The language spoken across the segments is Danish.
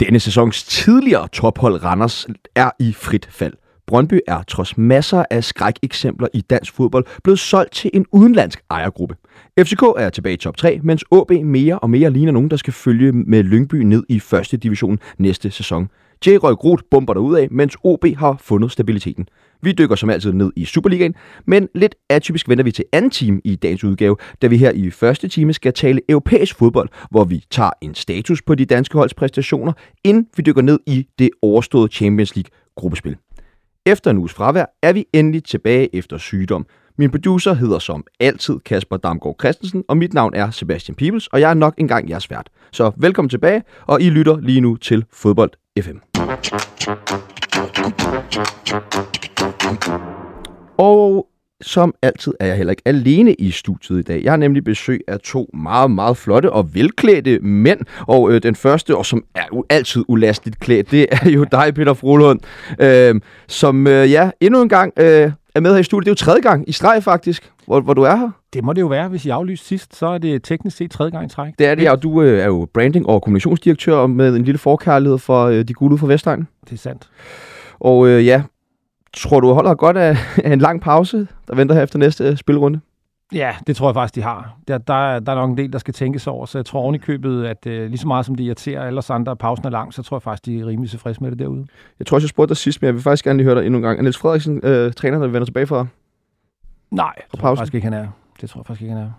Denne sæsons tidligere tophold Randers er i frit fald. Brøndby er trods masser af skrækeksempler i dansk fodbold blevet solgt til en udenlandsk ejergruppe. FCK er tilbage i top 3, mens AB mere og mere ligner nogen, der skal følge med Lyngby ned i første division næste sæson. J. Røg Groth bomber af, mens OB har fundet stabiliteten. Vi dykker som altid ned i Superligaen, men lidt atypisk vender vi til anden team i dagens udgave, da vi her i første time skal tale europæisk fodbold, hvor vi tager en status på de danske holds præstationer, inden vi dykker ned i det overståede Champions League gruppespil. Efter en uges fravær er vi endelig tilbage efter sygdom. Min producer hedder som altid Kasper Damgaard Christensen, og mit navn er Sebastian Pibels, og jeg er nok engang jeres vært. Så velkommen tilbage, og I lytter lige nu til Fodbold FM. Og som altid er jeg heller ikke alene i studiet i dag. Jeg har nemlig besøg af to meget, meget flotte og velklædte mænd. Og øh, den første, og som er jo altid ulasteligt klædt, det er jo dig, Peter Frohlund, øh, som øh, ja, endnu en gang øh, er med her i studiet. Det er jo tredje gang i streg faktisk, hvor, hvor du er her. Det må det jo være, hvis I aflyste sidst, så er det teknisk set tredje gang i træk. Det er det, og du øh, er jo branding- og kommunikationsdirektør med en lille forkærlighed for øh, de gule fra Vestegn. Det er sandt. Og øh, ja, tror du holder godt af, af en lang pause, der venter her efter næste øh, spilrunde? Ja, det tror jeg faktisk, de har. Der, der, der er nok en del, der skal tænkes over, så jeg tror oven i købet, at øh, lige så meget som det irriterer alle os andre, at pausen er lang, så tror jeg faktisk, de er rimelig tilfredse med det derude. Jeg tror også, jeg spurgte dig sidst, men jeg vil faktisk gerne lige høre dig endnu en gang. Er Niels Frederiksen øh, træner, der vender tilbage fra? Nej, det tror jeg faktisk ikke, han er. Det tror jeg faktisk ikke, han er.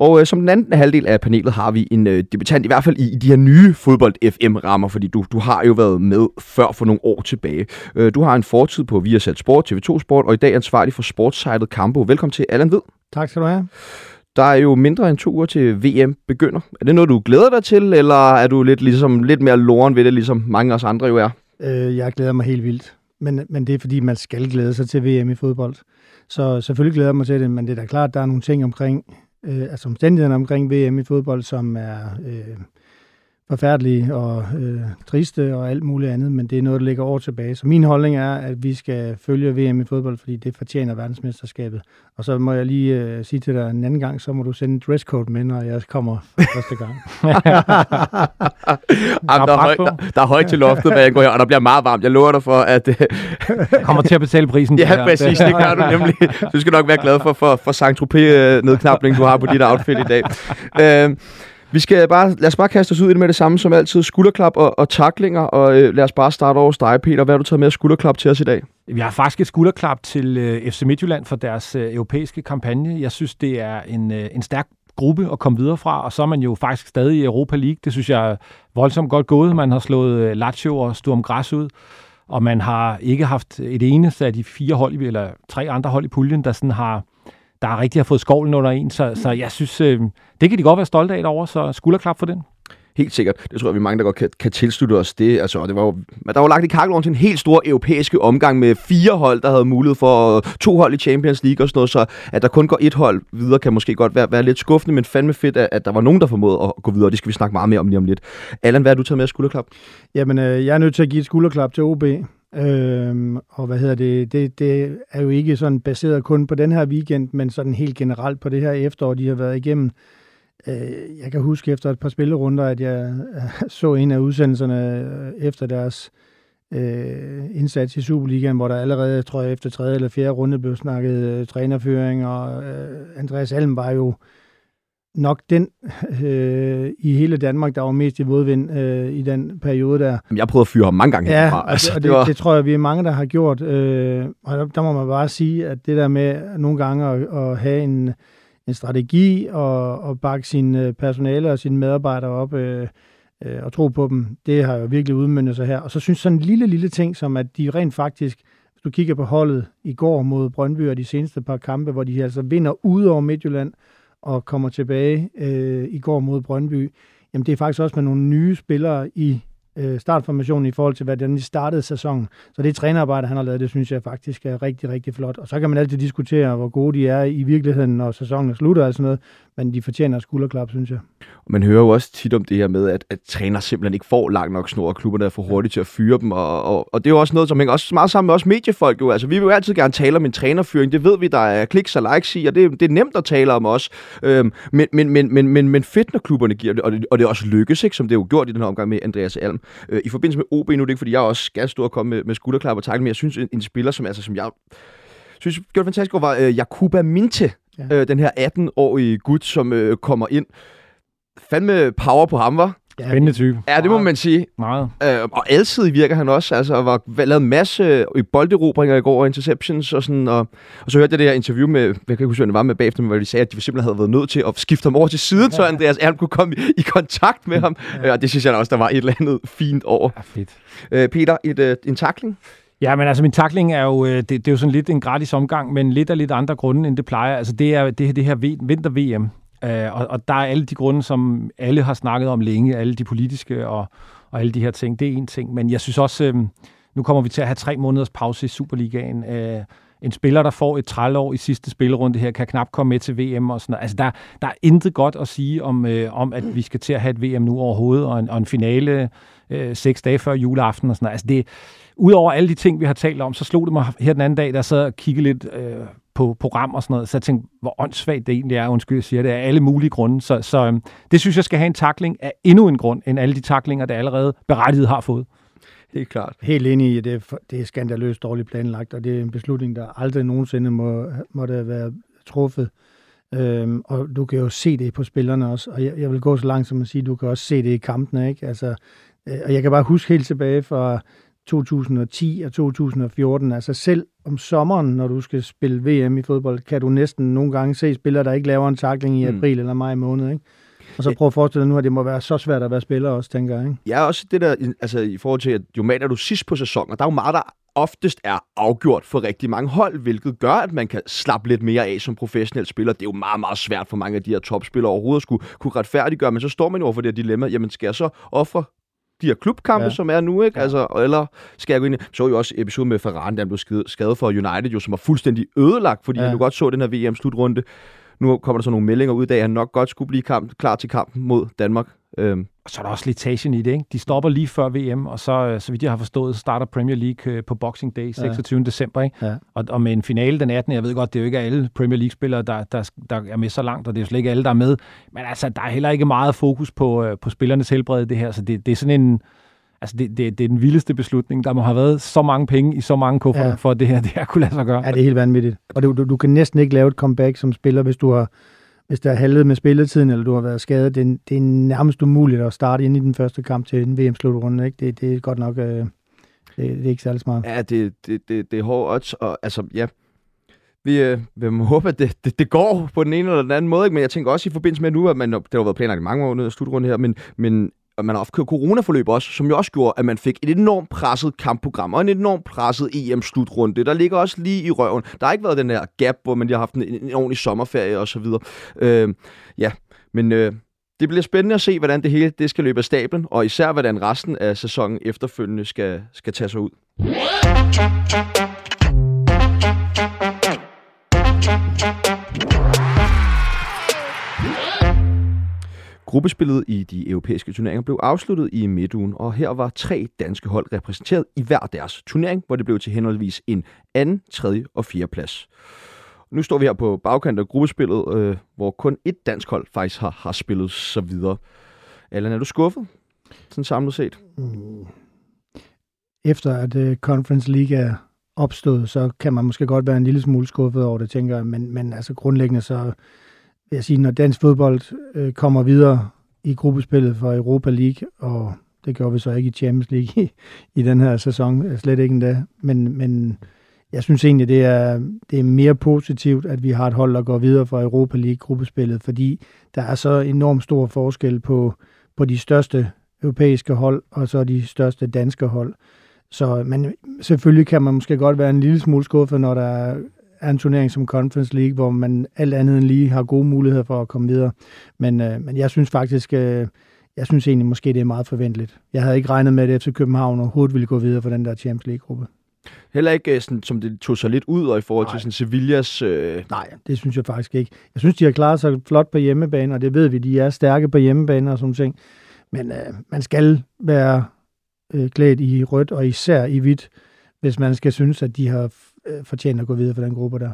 Og øh, som den anden halvdel af panelet har vi en øh, debutant, i hvert fald i, i de her nye fodbold-FM-rammer, fordi du, du har jo været med før for nogle år tilbage. Øh, du har en fortid på Viasat Sport, TV2 Sport, og i dag er ansvarlig for sportssejlet Campo. Velkommen til, Allan Ved. Tak skal du have. Der er jo mindre end to uger til VM begynder. Er det noget, du glæder dig til, eller er du lidt, ligesom, lidt mere loren ved det, ligesom mange af os andre jo er? Øh, jeg glæder mig helt vildt. Men, men det er fordi, man skal glæde sig til VM i fodbold. Så selvfølgelig glæder jeg mig til det, men det er da klart, at der er nogle ting omkring øh, altså omstændighederne omkring VM i fodbold, som er øh, forfærdelige og øh, triste og alt muligt andet, men det er noget, der ligger år tilbage. Så min holdning er, at vi skal følge VM i fodbold, fordi det fortjener verdensmesterskabet. Og så må jeg lige øh, sige til dig en anden gang, så må du sende en dresscode med, når jeg kommer første gang. Jamen, der, er højt, der, der er højt til loftet, hvad jeg går her, og der bliver meget varmt. Jeg lover dig for, at... Øh, kommer til at betale prisen. ja, præcis, det gør du nemlig. Du skal nok være glad for, for, for Saint-Tropez-nedknapning, du har på dit outfit i dag. Øh, vi skal bare, lad os bare kaste os ud i det med det samme som altid. Skulderklap og, og taklinger, og øh, lad os bare starte over hos dig, Peter. Hvad har du taget med af skulderklap til os i dag? Vi har faktisk et skulderklap til øh, FC Midtjylland for deres øh, europæiske kampagne. Jeg synes, det er en, øh, en stærk gruppe at komme videre fra, og så er man jo faktisk stadig i Europa League. Det synes jeg er voldsomt godt gået. Man har slået øh, Lazio og Sturm Græs ud, og man har ikke haft et eneste af de fire hold, eller tre andre hold i puljen, der sådan har der rigtig har fået skovlen under en, så, så jeg synes, øh, det kan de godt være stolte af derovre, så skulderklap for den. Helt sikkert. Det tror jeg, vi mange, der godt kan, kan tilslutte os det. Altså, det var jo, der var lagt i kakkeloven til en helt stor europæiske omgang med fire hold, der havde mulighed for to hold i Champions League og sådan noget, så at der kun går et hold videre, kan måske godt være, være lidt skuffende, men fandme fedt, at, at der var nogen, der formåede at gå videre. Det skal vi snakke meget mere om lige om lidt. Allan, hvad har du taget med af skulderklap? Jamen, øh, jeg er nødt til at give et skulderklap til OB. Øhm, og hvad hedder det, det, det er jo ikke sådan baseret kun på den her weekend, men sådan helt generelt på det her efterår, de har været igennem. Øh, jeg kan huske efter et par spillerunder, at jeg øh, så en af udsendelserne øh, efter deres øh, indsats i Superligaen, hvor der allerede, tror jeg, efter tredje eller fjerde runde blev snakket øh, trænerføring, og øh, Andreas Alm var jo øh, nok den øh, i hele Danmark, der var mest i modvind øh, i den periode der. Jeg prøvede at fyre ham mange gange ja, herfra. Altså, og det, det, var... det tror jeg, vi er mange, der har gjort. Øh, og der, der må man bare sige, at det der med nogle gange at, at have en, en strategi og, og bakke sine personale og sine medarbejdere op øh, øh, og tro på dem, det har jo virkelig udmyndet sig her. Og så synes sådan en lille, lille ting, som at de rent faktisk, hvis du kigger på holdet i går mod Brøndby og de seneste par kampe, hvor de altså vinder ud over Midtjylland, og kommer tilbage øh, i går mod Brøndby, jamen det er faktisk også med nogle nye spillere i øh, startformationen i forhold til, hvordan de startede sæsonen. Så det trænerarbejde, han har lavet, det synes jeg faktisk er rigtig, rigtig flot. Og så kan man altid diskutere, hvor gode de er i virkeligheden, når sæsonen er slutter og sådan noget, men de fortjener skulderklap, synes jeg. Man hører jo også tit om det her med, at, at træner simpelthen ikke får langt nok snor, og klubberne er for hurtige til at fyre dem, og, og, og det er jo også noget, som hænger også meget sammen med os mediefolk. Jo. Altså, vi vil jo altid gerne tale om en trænerfyring, det ved vi, der er kliks og likes i, og det, det er nemt at tale om os. Øhm, men, men, men, men, men, men fedt, når klubberne giver det, og det, og det også lykkes, ikke, som det er jo gjort i den her omgang med Andreas Alm. Øh, I forbindelse med OB, nu er det ikke, fordi jeg også skal stå og komme med, med skulderklap og takle, men jeg synes, en, en spiller, som, altså, som jeg synes gjorde det fantastisk, var øh, Jakuba Minte, ja. øh, den her 18-årige gut, som øh, kommer ind. Fandme power på ham, var. Spændende type. Ja, det må man sige. Meget. Øh, og altid virker han også. Altså, var lavet masse i bolderobringer i går, og interceptions og sådan. Og, og så hørte jeg det her interview med, jeg kan ikke huske, det var med bagefter, men hvor de sagde, at de simpelthen havde været nødt til at skifte ham over til siden, ja. så Andreas Alm kunne komme i, i kontakt med ham. Ja. Og det synes jeg også, der var et eller andet fint over. Ja, fedt. Øh, Peter, et, øh, en takling? Ja, men altså min takling er jo, øh, det, det er jo sådan lidt en gratis omgang, men lidt af lidt andre grunde, end det plejer. Altså det er det, det her vinter-VM, øh, og, og der er alle de grunde, som alle har snakket om længe, alle de politiske og, og alle de her ting, det er en ting. Men jeg synes også, øh, nu kommer vi til at have tre måneders pause i Superligaen. Øh, en spiller, der får et trælår i sidste spillerunde her, kan knap komme med til VM og sådan noget. Altså, der, der er intet godt at sige om, øh, om, at vi skal til at have et VM nu overhovedet, og en, og en finale øh, seks dage før juleaften og sådan noget. Altså, det, Udover alle de ting, vi har talt om, så slog det mig her den anden dag, der sad og kiggede lidt øh, på program og sådan noget, så jeg tænkte, hvor åndssvagt det egentlig er, undskyld, jeg siger det, af alle mulige grunde. Så, så øh, det synes jeg skal have en takling af endnu en grund, end alle de taklinger, der allerede berettiget har fået. Helt klart. Helt enig i, det, det er skandaløst dårligt planlagt, og det er en beslutning, der aldrig nogensinde må, må være truffet. Øhm, og du kan jo se det på spillerne også, og jeg, jeg vil gå så langt som at sige, du kan også se det i kampene, ikke? Altså, øh, og jeg kan bare huske helt tilbage fra 2010 og 2014. Altså selv om sommeren, når du skal spille VM i fodbold, kan du næsten nogle gange se spillere, der ikke laver en takling i mm. april mm. eller maj måned. Ikke? Og så prøv at forestille dig nu, at det må være så svært at være spiller også, tænker jeg. Ikke? Ja, også det der, altså i forhold til, at jo mere du sidst på sæsonen, og der er jo meget, der oftest er afgjort for rigtig mange hold, hvilket gør, at man kan slappe lidt mere af som professionel spiller. Det er jo meget, meget svært for mange af de her topspillere overhovedet at skulle kunne retfærdiggøre, men så står man jo over for det her dilemma, jamen skal jeg så ofre de her klubkampe, ja. som er nu, ikke? Ja. Altså, eller skal jeg gå ind i... Så jo også episode med Ferran, der blev skadet for United, jo, som var fuldstændig ødelagt, fordi ja. han jo godt så den her VM-slutrunde. Nu kommer der så nogle meldinger ud af, at han nok godt skulle blive kamp, klar til kampen mod Danmark. Øhm. Og så er der også litagen i det, ikke? De stopper lige før VM, og så, øh, så vidt jeg har forstået, starter Premier League øh, på Boxing Day 26. Ja. december, ikke? Ja. Og, og med en finale den 18. Jeg ved godt, det er jo ikke alle Premier League-spillere, der, der, der er med så langt, og det er jo slet ikke alle, der er med. Men altså, der er heller ikke meget fokus på, øh, på spillernes helbred det her, så det, det er sådan en Altså, det, det, det er den vildeste beslutning. Der må have været så mange penge i så mange kuffer, ja. for at det her, det her kunne lade sig gøre. Ja, det er helt vanvittigt. Og du, du, du kan næsten ikke lave et comeback som spiller, hvis du har hvis der er halvet med spilletiden, eller du har været skadet. Det er, det er nærmest umuligt at starte ind i den første kamp til en VM-slutrunde. Ikke? Det, det er godt nok... Øh, det, det er ikke særlig smart. Ja, det, det, det, det er hårdt odds, og altså, ja, vi, øh, vi må håbe, at det, det, det går på den ene eller den anden måde, ikke? men jeg tænker også i forbindelse med nu, at man, det har været planlagt i mange år nede slutrunde her, men, men og man har haft coronaforløb også, som jo også gjorde, at man fik et enormt presset kampprogram og en enormt presset EM-slutrunde. Der ligger også lige i røven. Der har ikke været den der gap, hvor man lige har haft en, en ordentlig sommerferie og så videre. Øh, ja, men øh, det bliver spændende at se, hvordan det hele det skal løbe af stablen, og især hvordan resten af sæsonen efterfølgende skal, skal tage sig ud. Gruppespillet i de europæiske turneringer blev afsluttet i midtugen, og her var tre danske hold repræsenteret i hver deres turnering, hvor det blev til henholdsvis en anden, tredje og fjerde plads. Nu står vi her på bagkant af gruppespillet, øh, hvor kun et dansk hold faktisk har, har spillet så videre. Allan, er du skuffet, sådan samlet set? Mm. Efter at uh, Conference League er opstået, så kan man måske godt være en lille smule skuffet over det, tænker jeg. Men, men altså grundlæggende så vil jeg sige, når dansk fodbold øh, kommer videre i gruppespillet for Europa League, og det gør vi så ikke i Champions League i, i den her sæson, øh, slet ikke endda, men, men jeg synes egentlig, det er, det er mere positivt, at vi har et hold, der går videre fra Europa League-gruppespillet, fordi der er så enormt stor forskel på, på de største europæiske hold, og så de største danske hold. Så men selvfølgelig kan man måske godt være en lille smule skuffet, når der er en turnering som Conference League, hvor man alt andet end lige har gode muligheder for at komme videre. Men, øh, men jeg synes faktisk, øh, jeg synes egentlig måske, det er meget forventeligt. Jeg havde ikke regnet med, at FC København overhovedet ville gå videre for den der Champions League-gruppe. Heller ikke øh, sådan, som det tog sig lidt ud og i forhold Nej. til sådan Sevillas... Øh... Nej, det synes jeg faktisk ikke. Jeg synes, de har klaret sig flot på hjemmebane, og det ved vi, de er stærke på hjemmebane og sådan ting. Men øh, man skal være øh, klædt i rødt og især i hvidt, hvis man skal synes, at de har øh, fortjent at gå videre for den gruppe der.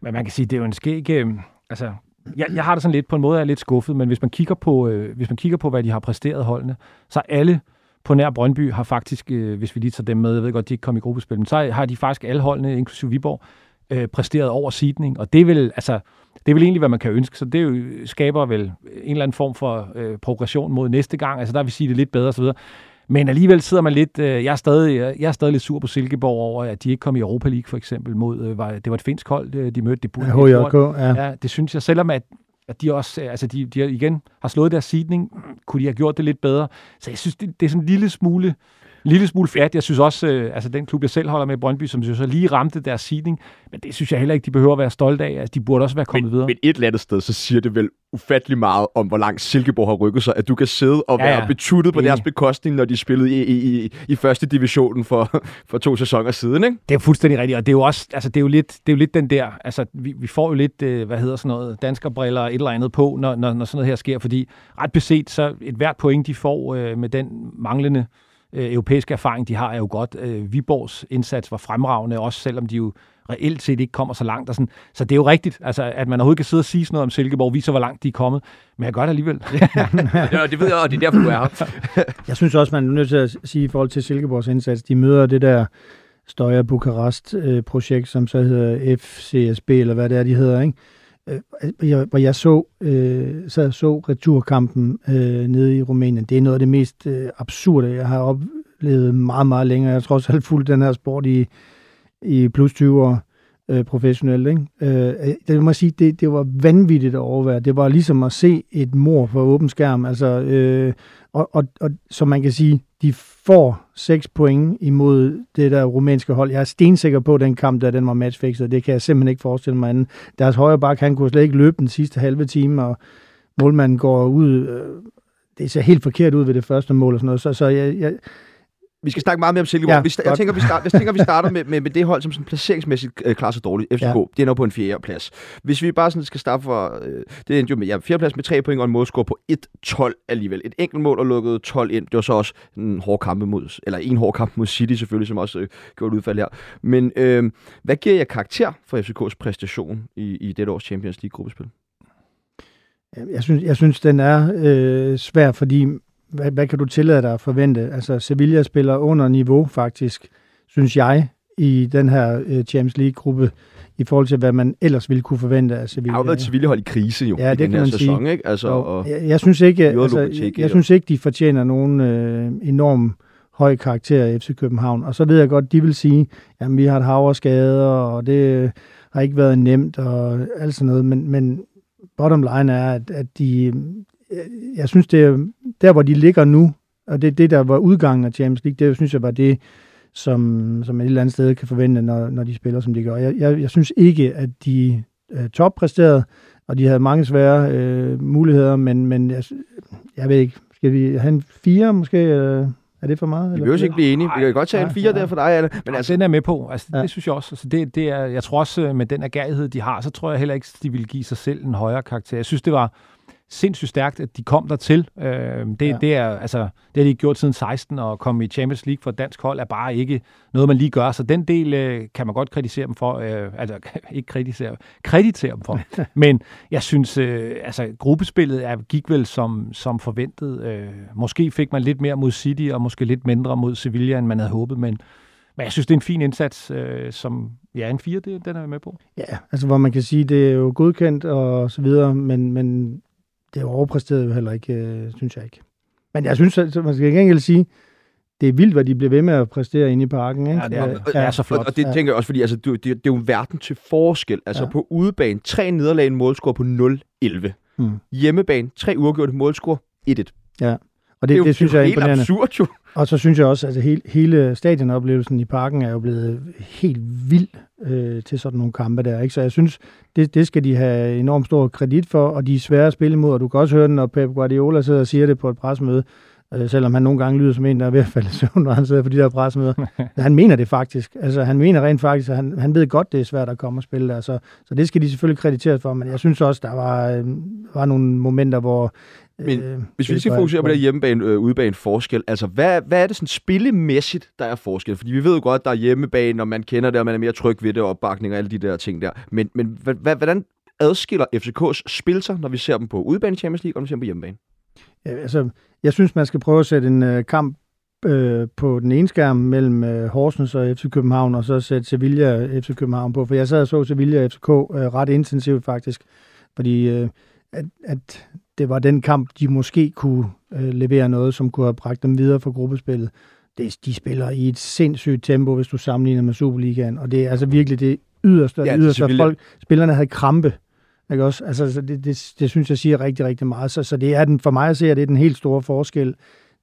Men man kan sige, det er jo en skæg... Øh, altså, jeg, jeg har det sådan lidt, på en måde er lidt skuffet, men hvis man kigger på, øh, hvis man kigger på hvad de har præsteret holdene, så alle på nær Brøndby har faktisk, øh, hvis vi lige tager dem med, jeg ved godt, de ikke kom i gruppespil, men så har de faktisk alle holdene, inklusive Viborg, øh, præsteret over sidning, og det vil altså, det er vel egentlig, hvad man kan ønske, så det jo, skaber vel en eller anden form for øh, progression mod næste gang, altså der vil sige det lidt bedre osv., men alligevel sidder man lidt, øh, jeg, er stadig, jeg er stadig lidt sur på Silkeborg over, at de ikke kom i Europa League for eksempel mod, øh, var, det var et finsk hold, øh, de mødte. Det burde, ja, HJK, ja. ja. det synes jeg, selvom at, at de også, altså de, de igen har slået deres sidning, kunne de have gjort det lidt bedre. Så jeg synes, det, det er sådan en lille smule, lille smule fjat. Jeg synes også, øh, altså den klub, jeg selv holder med, Brøndby, som synes, så lige ramte deres seeding, men det synes jeg heller ikke, de behøver at være stolte af. Altså, de burde også være kommet men, videre. Men et eller andet sted, så siger det vel ufattelig meget om, hvor langt Silkeborg har rykket sig, at du kan sidde og ja, være betuttet på deres bekostning, når de spillede i, i, i, i første divisionen for, for to sæsoner siden, ikke? Det er fuldstændig rigtigt, og det er jo også, altså det er jo lidt, det er jo lidt den der, altså vi, vi får jo lidt, øh, hvad hedder sådan noget, danskerbriller et eller andet på, når, når, når sådan noget her sker, fordi ret beset, så et hvert point, de får øh, med den manglende øh, europæiske erfaring, de har, er jo godt. Øh, Viborgs indsats var fremragende, også selvom de jo reelt set ikke kommer så langt. Og sådan. Så det er jo rigtigt, altså, at man overhovedet kan sidde og sige sådan noget om Silkeborg, viser, hvor langt de er kommet. Men jeg gør det alligevel. ja, det ved jeg, og det er derfor, du er her. jeg synes også, man er nødt til at sige i forhold til Silkeborgs indsats, de møder det der Støjer Bukarest-projekt, som så hedder FCSB, eller hvad det er, de hedder, ikke? Øh, hvor jeg så, øh, sad så returkampen øh, nede i Rumænien. Det er noget af det mest øh, absurde, jeg har oplevet meget, meget længere. Jeg tror også, jeg fulgt den her sport i, i plus 20 år øh, professionelt. Ikke? Øh, øh det må sige, det, det var vanvittigt at overvære. Det var ligesom at se et mor på åben skærm. Altså, øh, og, og, og som man kan sige, de får 6 point imod det der rumænske hold. Jeg er stensikker på, at den kamp der, den var matchfixet. Det kan jeg simpelthen ikke forestille mig anden. Deres højre bak, han kunne slet ikke løbe den sidste halve time, og målmanden går ud. Øh, det ser helt forkert ud ved det første mål og sådan noget. Så, så jeg, jeg, vi skal snakke meget mere om Silkeborg. Ja, vi, jeg, tænker, vi start, jeg tænker, vi starter med, med, med det hold, som sådan placeringsmæssigt øh, klarer sig dårligt. FCK, ja. det er nu på en fjerde plads. Hvis vi bare sådan skal starte for... Øh, det endte jo med ja, fjerde plads med tre point og en målscore på 1-12 alligevel. Et enkelt mål og lukket 12 ind. Det var så også en hård kamp mod... Eller en hård kamp mod City selvfølgelig, som også øh, gjorde et udfald her. Men øh, hvad giver jeg karakter for FCK's præstation i, i dette års Champions League-gruppespil? Jeg synes, jeg synes, den er øh, svær, fordi hvad, hvad kan du tillade dig at forvente? Altså, Sevilla spiller under niveau, faktisk, synes jeg, i den her uh, Champions League-gruppe, i forhold til, hvad man ellers ville kunne forvente af Sevilla. Der har jo været Sevilla hold i krise jo, ja, i det den her sæson, sige. ikke? Altså, og, jeg, jeg, synes ikke, altså, jeg, jeg synes ikke, de fortjener nogen øh, enorm høj karakter i FC København. Og så ved jeg godt, de vil sige, at vi har et hav skader, og det har ikke været nemt, og alt sådan noget. Men, men bottom line er, at, at de, jeg synes, det er der, hvor de ligger nu, og det er det, der var udgangen af Champions League, det synes jeg var det, som, som et eller andet sted kan forvente, når, når de spiller, som de gør. Jeg, jeg, jeg synes ikke, at de er toppræsterede, og de havde mange svære øh, muligheder, men, men jeg, jeg ved ikke, skal vi have en fire måske? Øh, er det for meget? Vi behøver ikke blive enige. Vi kan godt tage en fire der for dig, Anne. Men altså, den er med på. Altså, ja. Det synes jeg også. Altså, det, det er, jeg tror også, øh, med den agerighed, de har, så tror jeg heller ikke, de vil give sig selv en højere karakter. Jeg synes, det var sindssygt stærkt, at de kom dertil. Øh, det, ja. det, er, altså, det har de gjort siden 16, og komme i Champions League for dansk hold er bare ikke noget, man lige gør. Så den del øh, kan man godt kritisere dem for. Øh, altså, ikke kritisere, kreditere dem for. Men jeg synes, øh, altså, gruppespillet er, gik vel som, som forventet. Øh, måske fik man lidt mere mod City, og måske lidt mindre mod Sevilla, end man havde håbet, men men jeg synes, det er en fin indsats, øh, som ja, en fire, det, den er jeg med på. Ja, altså hvor man kan sige, det er jo godkendt og så videre, men, men det overpræsterede jo heller ikke, øh, synes jeg ikke. Men jeg synes, at man skal ikke engang sige, det er vildt, hvad de bliver ved med at præstere inde i parken. Ikke? Ja, det er, ja, er så flot. Og, og det ja. tænker jeg også, fordi altså, det, det, det er jo en verden til forskel. Altså ja. på udebane, tre nederlag, en målscore på 0-11. Hmm. Hjemmebane, tre uafgjorte målscore, 1-1. Ja, Og det, det, er jo, det synes jeg er helt absurd jo. Og så synes jeg også, at hele, hele stadionoplevelsen i parken er jo blevet helt vild øh, til sådan nogle kampe der. Ikke? Så jeg synes, det, det skal de have enormt stor kredit for, og de er svære at spille imod. Og du kan også høre den, når Pep Guardiola sidder og siger det på et presmøde, øh, selvom han nogle gange lyder som en, der er ved at falde i søvn, når han sidder på de der presmøder. han mener det faktisk. Altså, han mener rent faktisk, at han, han ved godt, det er svært at komme og spille der. Så, så det skal de selvfølgelig krediteres for, men jeg synes også, der var, øh, var nogle momenter, hvor men øh, hvis vi skal fokusere på det hjemmebane, øh, udebane forskel, altså hvad, hvad er det sådan spillemæssigt, der er forskel? Fordi vi ved jo godt, der er hjemmebane, og man kender det, og man er mere tryg ved det, og opbakning og alle de der ting der. Men, men hvordan adskiller FCK's spil sig, når vi ser dem på udebane Champions League, og når vi ser dem på hjemmebane? Ja, altså, jeg synes, man skal prøve at sætte en øh, kamp øh, på den ene skærm mellem øh, Horsens og FC København, og så sætte Sevilla og FC København på. For jeg sad og så Sevilla og FCK øh, ret intensivt faktisk, fordi øh, at, at det var den kamp, de måske kunne øh, levere noget, som kunne have bragt dem videre for gruppespillet. Det, de spiller i et sindssygt tempo, hvis du sammenligner med Superligaen, og det er altså virkelig det yderste, ja, yderste Sevilla. folk. Spillerne havde krampe, ikke også? Altså, det, det, det synes jeg siger rigtig, rigtig meget. Så, så det er den, for mig at se, at det er den helt store forskel.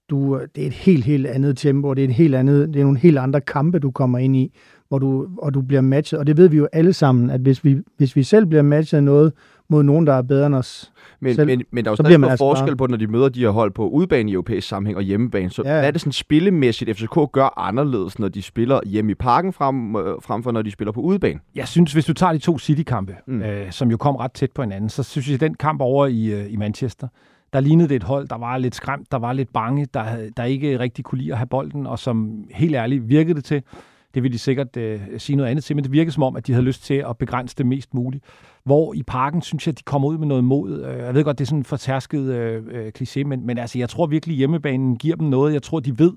Du, det er et helt, helt andet tempo, og det er, et helt andet, det er nogle helt andre kampe, du kommer ind i, hvor du, og du bliver matchet. Og det ved vi jo alle sammen, at hvis vi, hvis vi selv bliver matchet noget mod nogen, der er bedre end os men, selv, men, men der er jo stadig altså forskel på, når de møder de her hold på udebane i europæisk sammenhæng og hjemmebane. Så ja. hvad er det sådan spillemæssigt, FCK gør anderledes, når de spiller hjemme i parken frem, øh, frem for når de spiller på udebane? Jeg synes, hvis du tager de to City-kampe, mm. øh, som jo kom ret tæt på hinanden, så synes jeg, at den kamp over i, øh, i Manchester, der lignede det et hold, der var lidt skræmt, der var lidt bange, der, der ikke rigtig kunne lide at have bolden, og som helt ærligt virkede det til. Det vil de sikkert øh, sige noget andet til, men det virker som om, at de havde lyst til at begrænse det mest muligt. Hvor i parken synes jeg, at de kommer ud med noget mod. Øh, jeg ved godt, det er sådan en fortærsket øh, øh, kliché, men, men altså, jeg tror virkelig, at hjemmebanen giver dem noget. Jeg tror, de ved,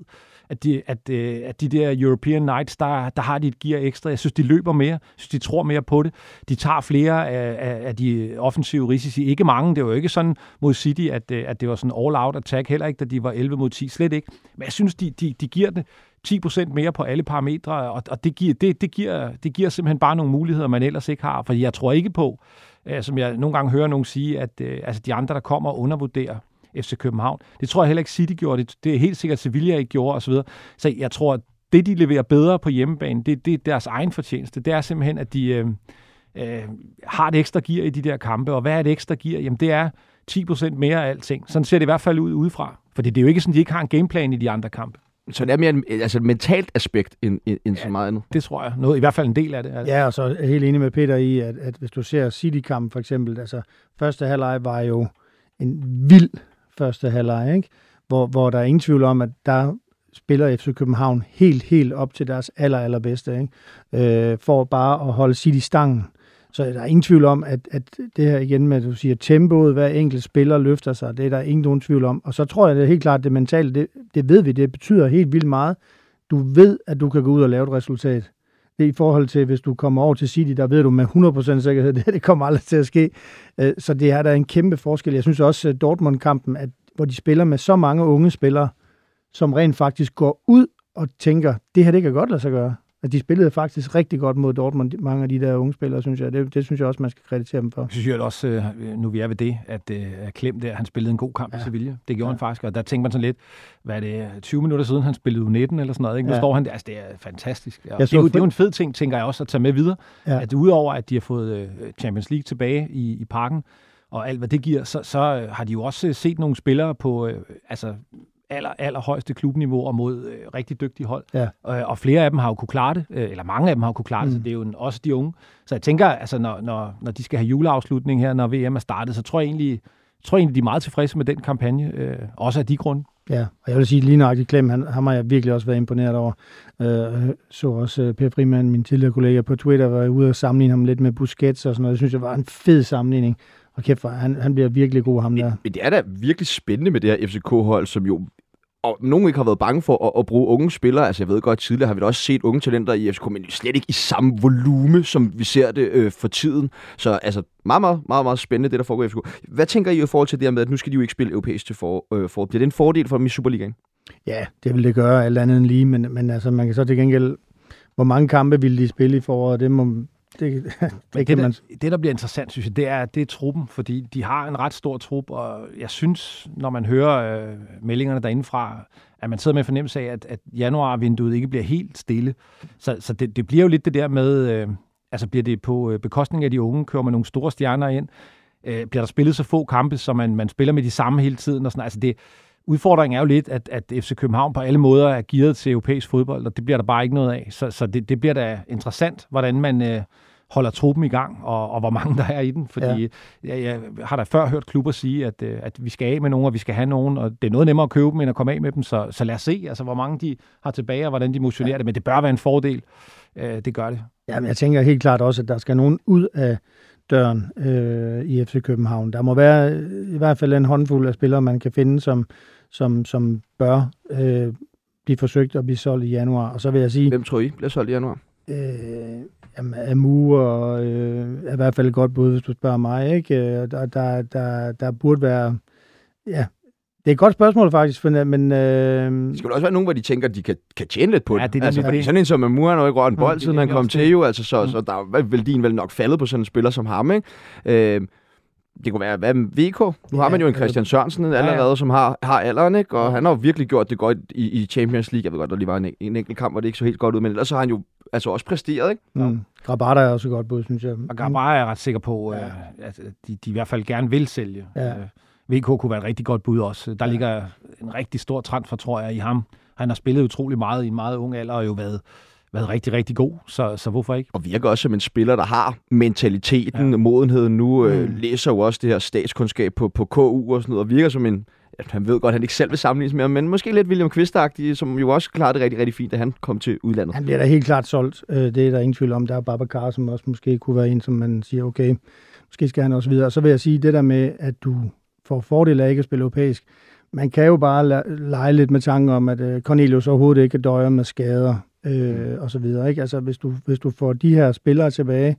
at de, at, øh, at de der European Knights, der, der har de et gear ekstra. Jeg synes, de løber mere. Jeg synes, de tror mere på det. De tager flere af, af, af de offensive risici. Ikke mange. Det var jo ikke sådan mod City, at, øh, at det var sådan all-out attack. Heller ikke, da de var 11 mod 10. Slet ikke. Men jeg synes, de, de, de giver det 10% mere på alle parametre, og, og det, giver, det, det, giver, det giver simpelthen bare nogle muligheder, man ellers ikke har. For jeg tror ikke på, øh, som jeg nogle gange hører nogen sige, at øh, altså de andre, der kommer, og undervurderer FC København. Det tror jeg heller ikke City gjorde. Det, det er helt sikkert Sevilla ikke gjorde osv. Så, så jeg tror, at det, de leverer bedre på hjemmebane, det, det er deres egen fortjeneste. Det er simpelthen, at de øh, øh, har et ekstra gear i de der kampe. Og hvad er et ekstra gear? Jamen, det er 10% mere af alting. Sådan ser det i hvert fald ud udefra. For det er jo ikke sådan, de ikke har en gameplan i de andre kampe. Så det er mere altså et mentalt aspekt end, end, ja, så meget andet. Det tror jeg. Noget, I hvert fald en del af det. Altså. Ja, og så er jeg helt enig med Peter i, at, at hvis du ser City-kampen for eksempel, altså første halvleg var jo en vild første halvleg, ikke? Hvor, hvor der er ingen tvivl om, at der spiller FC København helt, helt op til deres aller, allerbedste, ikke? Øh, for bare at holde City stangen. Så der er ingen tvivl om, at, at det her igen med, at du siger, tempoet, hver enkelt spiller løfter sig, det er der ingen nogen tvivl om. Og så tror jeg, det er helt klart, det mentale, det, det ved vi, det betyder helt vildt meget. Du ved, at du kan gå ud og lave et resultat. Det er i forhold til, hvis du kommer over til City, der ved du med 100% sikkerhed, det, det kommer aldrig til at ske. Øh, så det er der en kæmpe forskel. Jeg synes også, at Dortmund-kampen, at, hvor de spiller med så mange unge spillere, som rent faktisk går ud og tænker, det her det kan godt lade sig gøre. At de spillede faktisk rigtig godt mod Dortmund, mange af de der unge spillere, synes jeg. Det, det synes jeg også, man skal kreditere dem for. Jeg synes jeg også, øh, nu vi er ved det, at uh, Klem der, han spillede en god kamp ja. i Sevilla. Det gjorde ja. han faktisk, og der tænker man sådan lidt, hvad er det, 20 minutter siden, han spillede U19 eller sådan noget, ikke? Nu ja. står han der, altså det er fantastisk. Ja. Det, er jo, det er jo en fed ting, tænker jeg også, at tage med videre. Ja. At udover, at de har fået uh, Champions League tilbage i, i parken, og alt hvad det giver, så, så har de jo også set nogle spillere på, altså aller, allerhøjeste klubniveau og mod øh, rigtig dygtige hold. Ja. Øh, og flere af dem har jo kunne klare det, øh, eller mange af dem har jo kunne klare det, mm. så det er jo en, også de unge. Så jeg tænker, altså når, når, når de skal have juleafslutning her, når VM er startet, så tror jeg egentlig, tror jeg egentlig, de er meget tilfredse med den kampagne, øh, også af de grunde. Ja, og jeg vil sige, lige nøjagtigt Klem, han, ham har jeg virkelig også været imponeret over. Øh, så også uh, Per Frimand, min tidligere kollega på Twitter, var ude og sammenligne ham lidt med Busquets og sådan noget. Jeg synes, det var en fed sammenligning. Og kæft, han, han bliver virkelig god, ham der. Men det er da virkelig spændende med det her FCK-hold, som jo og nogen ikke har været bange for at, at bruge unge spillere. Altså jeg ved godt, tidligere har vi da også set unge talenter i FCK, men slet ikke i samme volume, som vi ser det øh, for tiden. Så altså meget, meget, meget, meget spændende, det der foregår i FCK. Hvad tænker I i forhold til det her med, at nu skal de jo ikke spille europæisk til for, øh, for. Bliver det en fordel for dem i Superligaen? Ja, det vil det gøre alt andet end lige, men, men altså man kan så til gengæld, hvor mange kampe vil de spille i foråret, det må, det, det, Men kan det, man... der, det, der bliver interessant, synes jeg, det er, det er truppen, fordi de har en ret stor trup, og jeg synes, når man hører øh, meldingerne derindefra, at man sidder med fornemmelse af, at, at januarvinduet ikke bliver helt stille. Så, så det, det bliver jo lidt det der med, øh, altså bliver det på øh, bekostning af de unge, kører man nogle store stjerner ind, øh, bliver der spillet så få kampe, så man, man spiller med de samme hele tiden, og sådan Altså det, udfordringen er jo lidt, at, at FC København på alle måder er gearet til europæisk fodbold, og det bliver der bare ikke noget af. Så, så det, det bliver da interessant, hvordan man øh, holder truppen i gang, og, og hvor mange der er i den. Fordi ja. jeg, jeg har da før hørt klubber sige, at, øh, at vi skal af med nogen, og vi skal have nogen, og det er noget nemmere at købe dem, end at komme af med dem. Så, så lad os se, altså, hvor mange de har tilbage, og hvordan de motionerer ja. det. Men det bør være en fordel. Øh, det gør det. Jamen, jeg tænker helt klart også, at der skal nogen ud af døren øh, i FC København. Der må være i hvert fald en håndfuld af spillere, man kan finde, som, som, som bør øh, blive forsøgt at blive solgt i januar. Og så vil jeg sige... Hvem tror I bliver solgt i januar? Øh, jamen, Amu og, øh, er i hvert fald et godt bud, hvis du spørger mig. Ikke? Øh, der, der, der, der burde være... Ja, det er et godt spørgsmål faktisk, men... Øh... Det skal også være nogen, hvor de tænker, at de kan, kan tjene lidt på ja, det. det er altså, fordi... Sådan en som Amur, han har jo ikke rørt en bold, ja, siden han kom til jo, altså, så, mm. så der er værdien vel nok faldet på sådan en spiller som ham. Ikke? Øh, det kunne være, hvad med VK? Nu ja, har man jo en Christian Sørensen allerede, ja, ja. som har, har alderen, ikke? og han har jo virkelig gjort det godt i, i Champions League. Jeg ved godt, der lige var en, en enkelt kamp, hvor det ikke så helt godt ud, men ellers har han jo altså også præsteret. Ikke? Mm. Grabata er også godt bud, synes jeg. Og Grabata er jeg ret sikker på, ja. at de, de i hvert fald gerne vil sælge. Ja. Øh, VK kunne være et rigtig godt bud også. Der ja. ligger en rigtig stor transfer, tror jeg, i ham. Han har spillet utrolig meget i en meget ung alder, og jo været været rigtig, rigtig god, så, så hvorfor ikke? Og virker også som en spiller, der har mentaliteten, ja. modenheden nu, øh, mm. læser jo også det her statskundskab på, på KU og sådan noget, og virker som en, han ved godt, at han ikke selv vil sammenlignes med men måske lidt William kvist som jo også klarede det rigtig, rigtig fint, da han kom til udlandet. Han bliver da helt klart solgt, øh, det er der ingen tvivl om. Der er Babacar, som også måske kunne være en, som man siger, okay, måske skal han også videre. Og så vil jeg sige, det der med, at du får fordel af ikke at spille europæisk, man kan jo bare lege lidt med tanken om, at øh, Cornelius overhovedet ikke døjer med skader øh, og så videre. Ikke? Altså, hvis du, hvis du får de her spillere tilbage,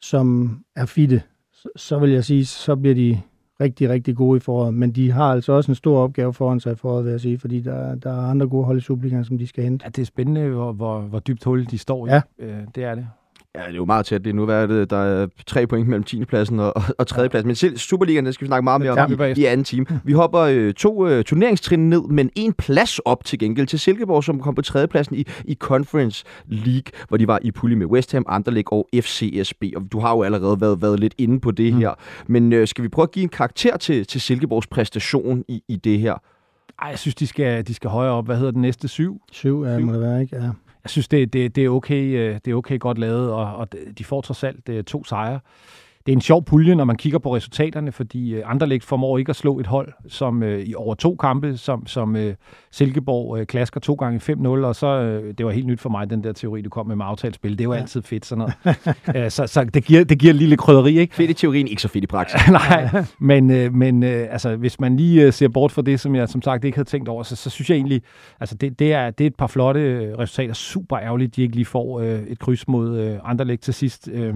som er fitte, så, så vil jeg sige, så bliver de rigtig, rigtig gode i foråret. Men de har altså også en stor opgave foran sig i foråret, vil jeg sige, fordi der, der er andre gode hold i Superligaen, som de skal hente. Ja, det er spændende, hvor, hvor, hvor dybt hul de står i. Ja. Øh, det er det. Ja, det er jo meget tæt. Det er nu været, der er tre point mellem 10. pladsen og, og 3. pladsen. Men selv Superligaen, det skal vi snakke meget mere om i, i anden time. Vi hopper øh, to øh, turneringstrin ned, men en plads op til gengæld til Silkeborg, som kom på 3. pladsen i, i Conference League, hvor de var i pulje med West Ham, Anderlecht og FCSB. Og du har jo allerede været, været lidt inde på det mm. her. Men øh, skal vi prøve at give en karakter til, til Silkeborgs præstation i, i det her? Ej, jeg synes, de skal, de skal højere op. Hvad hedder den næste? Syv? Syv, ja, syv. må det være, ikke? Ja jeg synes, det, det, det, er okay, øh, det er okay godt lavet, og, og de får trods alt øh, to sejre det er en sjov pulje, når man kigger på resultaterne, fordi øh, Anderlecht formår ikke at slå et hold som øh, i over to kampe, som, som øh, Silkeborg øh, klasker to gange 5-0, og så, øh, det var helt nyt for mig, den der teori, du kom med med aftalspil. Det er jo ja. altid fedt, sådan noget. Æ, så så det, giver, det giver lille krydderi, ikke? Fedt i teorien, ikke så fedt i praksis. Nej, men, øh, men øh, altså, hvis man lige øh, ser bort fra det, som jeg som sagt ikke havde tænkt over, så, så synes jeg egentlig, altså det, det, er, det er et par flotte øh, resultater. Super ærgerligt, de ikke lige får øh, et kryds mod øh, Anderlecht til sidst. Øh,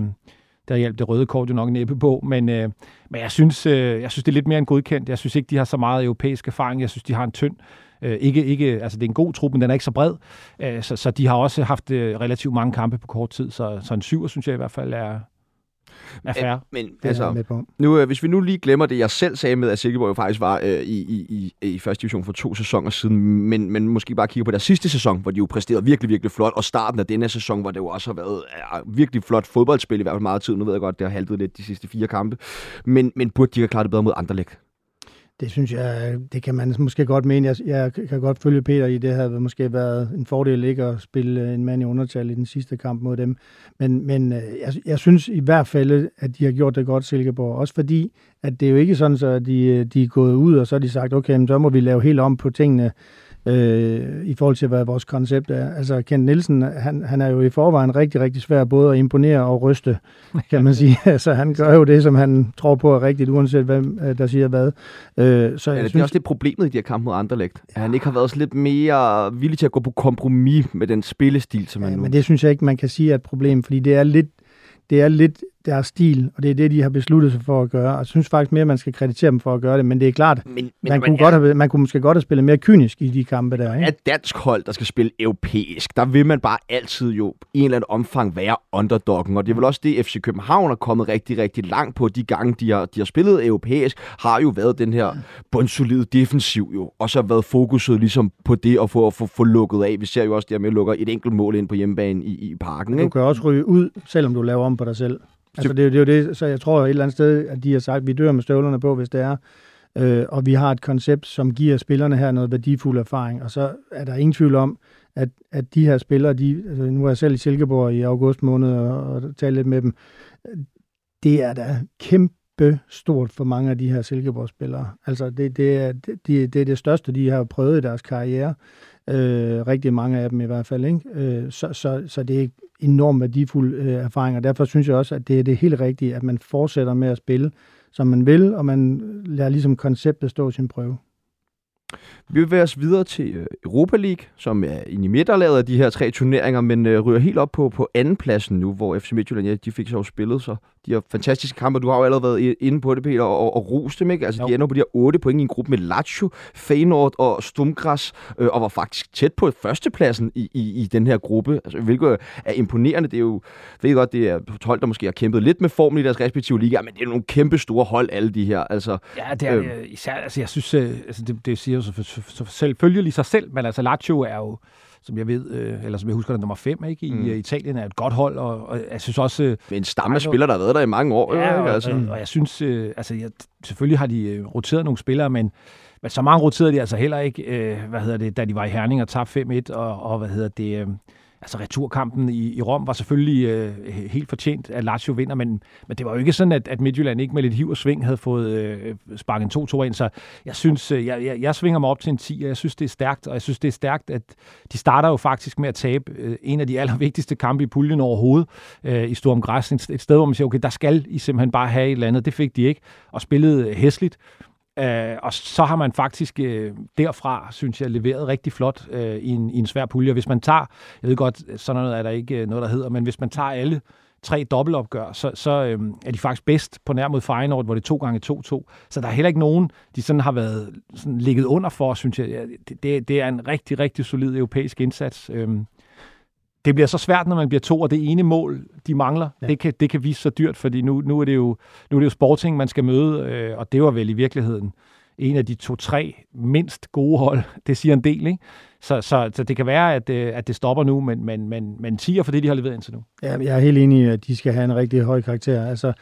der hjalp det røde kort jo nok næppe på, men, øh, men jeg, synes, øh, jeg synes, det er lidt mere end godkendt. Jeg synes ikke, de har så meget europæisk erfaring. Jeg synes, de har en tynd Øh, ikke, ikke, altså det er en god trup, men den er ikke så bred. Øh, så, så de har også haft øh, relativt mange kampe på kort tid, så, så en syver, synes jeg i hvert fald er, er fair. Men altså, med på. Nu, øh, hvis vi nu lige glemmer det, jeg selv sagde med, at Silkeborg jo faktisk var øh, i, i, i, i første division for to sæsoner siden, men, men måske bare kigge på deres sidste sæson, hvor de jo præsterede virkelig, virkelig flot, og starten af denne sæson, hvor det jo også har været ja, virkelig flot fodboldspil i hvert fald meget tid. Nu ved jeg godt, det har haltet lidt de sidste fire kampe, men, men burde de have klaret det bedre mod Anderlecht? Det synes jeg, det kan man måske godt mene. Jeg, jeg kan godt følge Peter i, det havde måske været en fordel ikke at spille en mand i undertal i den sidste kamp mod dem. Men, men øh, jeg, jeg synes i hvert fald, at de har gjort det godt, Silkeborg. Også fordi, at det er jo ikke sådan, så de, de er gået ud, og så har de sagt, okay, så må vi lave helt om på tingene øh, i forhold til, hvad vores koncept er. Altså, Kent Nielsen, han, han er jo i forvejen rigtig, rigtig svær både at imponere og ryste, kan man sige. altså, han gør jo det, som han tror på er rigtigt, uanset hvem øh, der siger hvad. Øh, så ja, det synes... er også det problemet i de her kampe mod Anderlecht. At han ikke har været lidt mere villig til at gå på kompromis med den spillestil, som ja, han nu... men det synes jeg ikke, man kan sige er et problem, fordi det er lidt det er lidt deres stil, og det er det, de har besluttet sig for at gøre. Og jeg synes faktisk mere, at man skal kreditere dem for at gøre det, men det er klart, men, men, man, kunne godt have, man kunne måske godt have spillet mere kynisk i de kampe der. Ikke? Et dansk hold, der skal spille europæisk, der vil man bare altid jo i en eller anden omfang være underdoggen, og det er vel også det, FC København er kommet rigtig, rigtig langt på. De gange, de har, de har spillet europæisk, har jo været den her bundsolide defensiv jo, og så har været fokuset ligesom på det at få, at få, få lukket af. Vi ser jo også, at med lukker et enkelt mål ind på hjemmebane i, i parken. Ikke? Du kan også ryge ud, selvom du laver om på dig selv. Altså, det, det er jo det, så jeg tror et eller andet sted, at de har sagt, at vi dør med støvlerne på, hvis det er. Øh, og vi har et koncept, som giver spillerne her noget værdifuld erfaring. Og så er der ingen tvivl om, at, at de her spillere, de, altså, nu er jeg selv i Silkeborg i august måned og, og talt lidt med dem, det er da kæmpe stort for mange af de her Silkeborg-spillere. Altså, det, det, er, det, det er det største, de har prøvet i deres karriere. Øh, rigtig mange af dem i hvert fald. Ikke? Øh, så, så, så det er enormt værdifuld øh, erfaring, og derfor synes jeg også, at det er det helt rigtige, at man fortsætter med at spille, som man vil, og man lader ligesom konceptet stå sin prøve. Vi vil os videre til øh, Europa League, som er i midterlaget af de her tre turneringer, men øh, ryger helt op på, på anden pladsen nu, hvor FC Midtjylland, ja, de fik så spillet, så de har fantastiske kampe. Du har jo allerede været inde på det, Peter, og, og, rost dem, ikke? Altså, jo. de ender på de her otte point i en gruppe med Lazio, Feyenoord og Stumgras, øh, og var faktisk tæt på førstepladsen i, i, i den her gruppe, altså, hvilket er imponerende. Det er jo, ved godt, det er hold, der måske har kæmpet lidt med formen i deres respektive liga, men det er nogle kæmpe store hold, alle de her. Altså, ja, det er øh, især, altså, jeg synes, øh, altså, det, det siger jo så, så, så selvfølgelig sig selv, men altså Lazio er jo som jeg ved, øh, eller som jeg husker, det nummer 5 ikke? i mm. Italien er et godt hold, og, og jeg synes også... Øh, Men en stamme spiller, der har været der i mange år. Ja, jo, ikke? Altså. Og, og jeg synes, øh, altså jeg, selvfølgelig har de øh, roteret nogle spillere, men, men så mange roterede de altså heller ikke, øh, hvad hedder det, da de var i Herning og tabte 5-1, og, og hvad hedder det... Øh, altså returkampen i, i Rom var selvfølgelig øh, helt fortjent, at Lazio vinder, men, men det var jo ikke sådan, at, at Midtjylland ikke med lidt hiv og sving havde fået øh, sparket en 2-2 ind, så jeg synes, øh, jeg, jeg, jeg svinger mig op til en 10, og jeg synes, det er stærkt, og jeg synes, det er stærkt, at de starter jo faktisk med at tabe øh, en af de allervigtigste kampe i puljen overhovedet øh, i Storm Græs, et, et sted, hvor man siger, okay, der skal I simpelthen bare have et eller andet, det fik de ikke, og spillede øh, hæsligt, Øh, og så har man faktisk øh, derfra, synes jeg, leveret rigtig flot øh, i, en, i en svær pulje. Hvis man tager, jeg ved godt, sådan noget er der ikke øh, noget, der hedder, men hvis man tager alle tre dobbeltopgør, så, så øh, er de faktisk bedst på nær mod Feyenoord, hvor det er to gange 2-2. Så der er heller ikke nogen, de sådan har været sådan ligget under for, synes jeg. Det, det, det er en rigtig, rigtig solid europæisk indsats. Øh, det bliver så svært, når man bliver to, og det ene mål, de mangler, ja. det, kan, det kan vise sig dyrt, fordi nu, nu, er det jo, nu er det jo sporting, man skal møde, øh, og det var vel i virkeligheden en af de to-tre mindst gode hold. Det siger en del, ikke? Så, så, så det kan være, at, øh, at det stopper nu, men, men, men, men 10 for det, de har leveret indtil nu. Ja, jeg er helt enig i, at de skal have en rigtig høj karakter. Altså,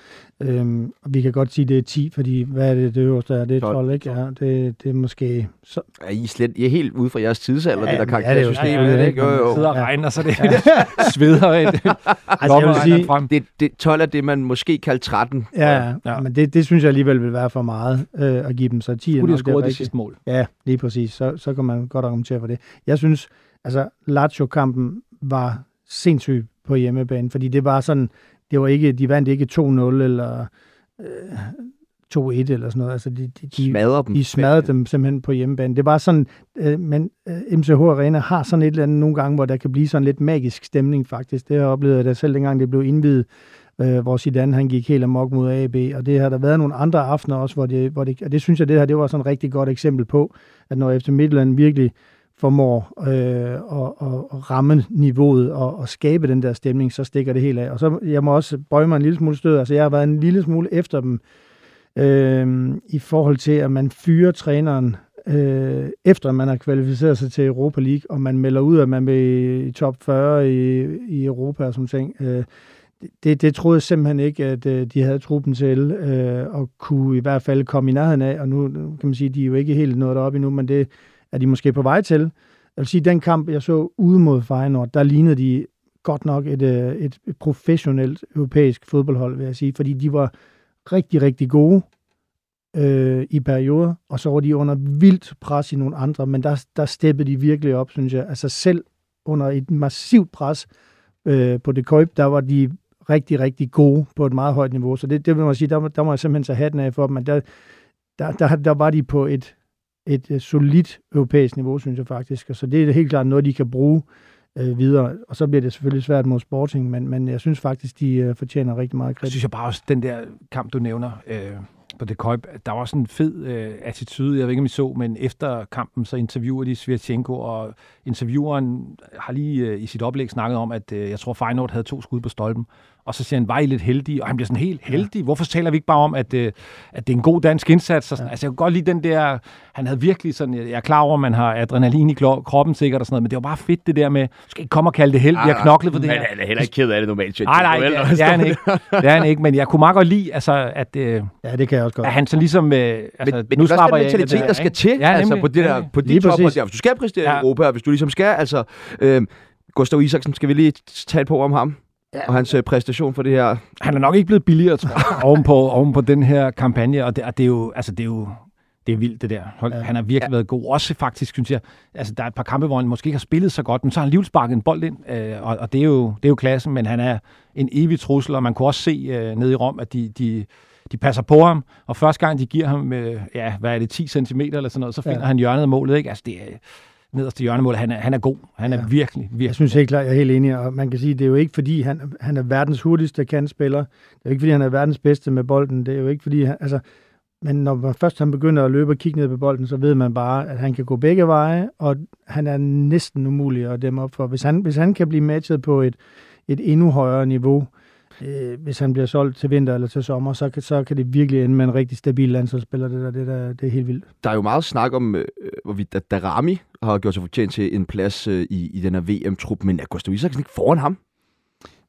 øhm, vi kan godt sige, at det er 10, fordi hvad er det, det øverste er? Det er 12, 12 ikke? Ja, det, det er måske... Så... Er I, slet, I er helt ude fra jeres tidsalder, ja, det der karaktersystem. Ja, det er jo ikke? Jo, jo. sidder og regner, så det ja. sveder af det. altså, jeg vil sige, frem. Det, det, 12 er det, man måske kalder 13. Ja, ja. men det, det synes jeg alligevel vil være for meget øh, at give dem. Så 10 Skulle de have scoret det sidste mål? Ja, lige præcis. Så, så kan man godt argumentere for det. Jeg synes, altså Lazio-kampen var sindssyg på hjemmebane, fordi det var sådan, det var ikke, de vandt ikke 2-0 eller øh, 2-1 eller sådan noget. Altså, de, de, de, smadrede dem. De smadrede dem simpelthen på hjemmebane. Det var sådan, øh, men øh, MCH Arena har sådan et eller andet nogle gange, hvor der kan blive sådan lidt magisk stemning faktisk. Det har jeg oplevet da selv dengang det blev indvidet, øh, hvor Zidane han gik helt amok mod AB, og det har der været nogle andre aftener også, hvor det, hvor det, og det synes jeg, det her det var sådan et rigtig godt eksempel på, at når efter Midtland virkelig formår øh, at, at ramme niveauet og at skabe den der stemning, så stikker det helt af. Og så jeg må også bøje mig en lille smule stød. Altså jeg har været en lille smule efter dem øh, i forhold til, at man fyrer træneren øh, efter man har kvalificeret sig til Europa League, og man melder ud, at man vil i top 40 i, i Europa og sådan ting. Øh, det, det troede jeg simpelthen ikke, at øh, de havde truppen til, øh, og kunne i hvert fald komme i nærheden af, og nu kan man sige, at de er jo ikke helt nået derop endnu, men det er de måske på vej til. Jeg vil sige, den kamp, jeg så ude mod Feyenoord, der lignede de godt nok et, øh, et, et professionelt europæisk fodboldhold, vil jeg sige, fordi de var rigtig, rigtig gode øh, i perioder, og så var de under vildt pres i nogle andre, men der, der steppede de virkelig op, synes jeg. Altså selv under et massivt pres øh, på det køb, der var de rigtig, rigtig gode på et meget højt niveau. Så det, det vil man sige, der, der må jeg simpelthen tage hatten af for dem, men der, der, der, der var de på et et uh, solidt europæisk niveau, synes jeg faktisk. Og så det er helt klart noget, de kan bruge øh, videre. Og så bliver det selvfølgelig svært mod Sporting, men, men jeg synes faktisk, de øh, fortjener rigtig meget Jeg kritik. synes jeg bare også, den der kamp, du nævner øh, på det køjp, der var sådan en fed øh, attitude, jeg ved ikke, om I så, men efter kampen, så interviewer de Svirchenko, og intervieweren har lige øh, i sit oplæg snakket om, at øh, jeg tror, Feyenoord havde to skud på stolpen, og så siger han, var I lidt heldige? Og han bliver sådan helt heldig. Hvorfor taler vi ikke bare om, at, øh, at det er en god dansk indsats? Og sådan. Altså, jeg kunne godt lide den der... Han havde virkelig sådan... Jeg er klar over, at man har adrenalin i kroppen sikkert og sådan noget, men det var bare fedt det der med... Du skal ikke komme og kalde det held. Vi har knoklet for det her. Han er heller ikke ked af det normalt. Nej, nej, det, er- det er han ikke. Det er han ikke, men jeg kunne meget godt lide, altså, at, øh, Ja, det kan jeg også godt. at han så ligesom... Øh, altså, Men, men det er også den mentalitet, der skal til, ja, altså på, det der, Ja, på de præcis. der. Hvis du skal præstere Ja. i Europa, hvis du ligesom skal, altså... Øh, Gustav Isaksen, skal vi lige tale på om ham? Ja. Og hans øh, præstation for det her. Han er nok ikke blevet billigere, tror jeg, oven, på, oven på den her kampagne, og det, og det er jo... Altså, det er jo det er vildt, det der. Hold, ja. Han har virkelig ja. været god. Også faktisk, synes jeg, altså der er et par kampe, hvor han måske ikke har spillet så godt, men så har han alligevel sparket en bold ind, øh, og, og det, er jo, det er jo klassen, men han er en evig trussel, og man kunne også se øh, nede i Rom, at de, de, de passer på ham, og første gang de giver ham, øh, ja, hvad er det, 10 cm eller sådan noget, så finder ja. Ja. han hjørnet af målet, ikke? Altså det er nederste hjørnemål, han er, han er god. Han er Ja. virkelig, virkelig Jeg synes helt klart, jeg er helt enig, og man kan sige, det er jo ikke fordi, han, han er verdens hurtigste kantspiller. Det er jo ikke fordi, han er verdens bedste med bolden. Det er jo ikke fordi, han, altså, men når man først han begynder at løbe og kigge ned på bolden, så ved man bare, at han kan gå begge veje, og han er næsten umulig at dæmme op for. Hvis han, hvis han kan blive matchet på et, et endnu højere niveau, øh, Øh, hvis han bliver solgt til vinter eller til sommer, så kan, så kan det virkelig ende med en rigtig stabil landsholdsspiller. Det, der, det, der, det er helt vildt. Der er jo meget snak om, øh, hvorvidt at Darami har gjort sig fortjent til en plads øh, i, i den her VM-trup, men er Gustav Isaksen ikke foran ham?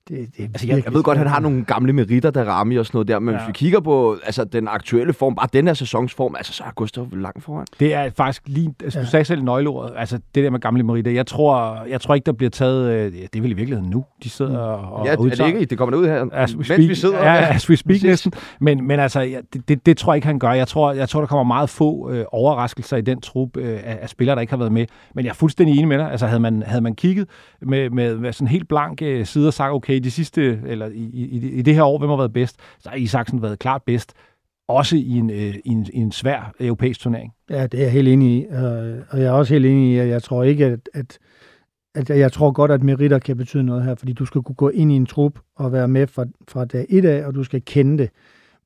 Det, det Altså, jeg, jeg ved godt, at han har nogle gamle meritter, Darami og sådan noget der, men ja. hvis vi kigger på altså, den aktuelle form, bare den her sæsons form, altså, så er Gustav langt foran. Det er faktisk lige, altså, du Ja. sagde selv nøgleordet, altså det der med gamle meritter. Jeg tror, jeg tror ikke, der bliver taget, øh, det er vel i virkeligheden nu, de sidder og, Mm. Ja, og er det ikke? Det kommer ud her, As we mens speak, vi sidder. ja, as we speak næsten. Men, men altså, ja, det, det, det, tror jeg ikke, han gør. Jeg tror, jeg tror der kommer meget få øh, overraskelser i den trup øh, af, af spillere, der ikke har været med. Men jeg er fuldstændig enig med dig. Altså, havde man, havde man kigget med, med, med sådan helt blank øh, side og sagt, okay, de sidste, eller i, i, i det her år, hvem har været bedst? Så har Isaksen været klart bedst. Også i en, øh, i en, i en svær europæisk turnering. Ja, det er jeg helt enig i. Og jeg er også helt enig i, at jeg tror ikke, at, at, at jeg tror godt, at meritter kan betyde noget her, fordi du skal kunne gå ind i en trup og være med fra, fra dag et af, og du skal kende det.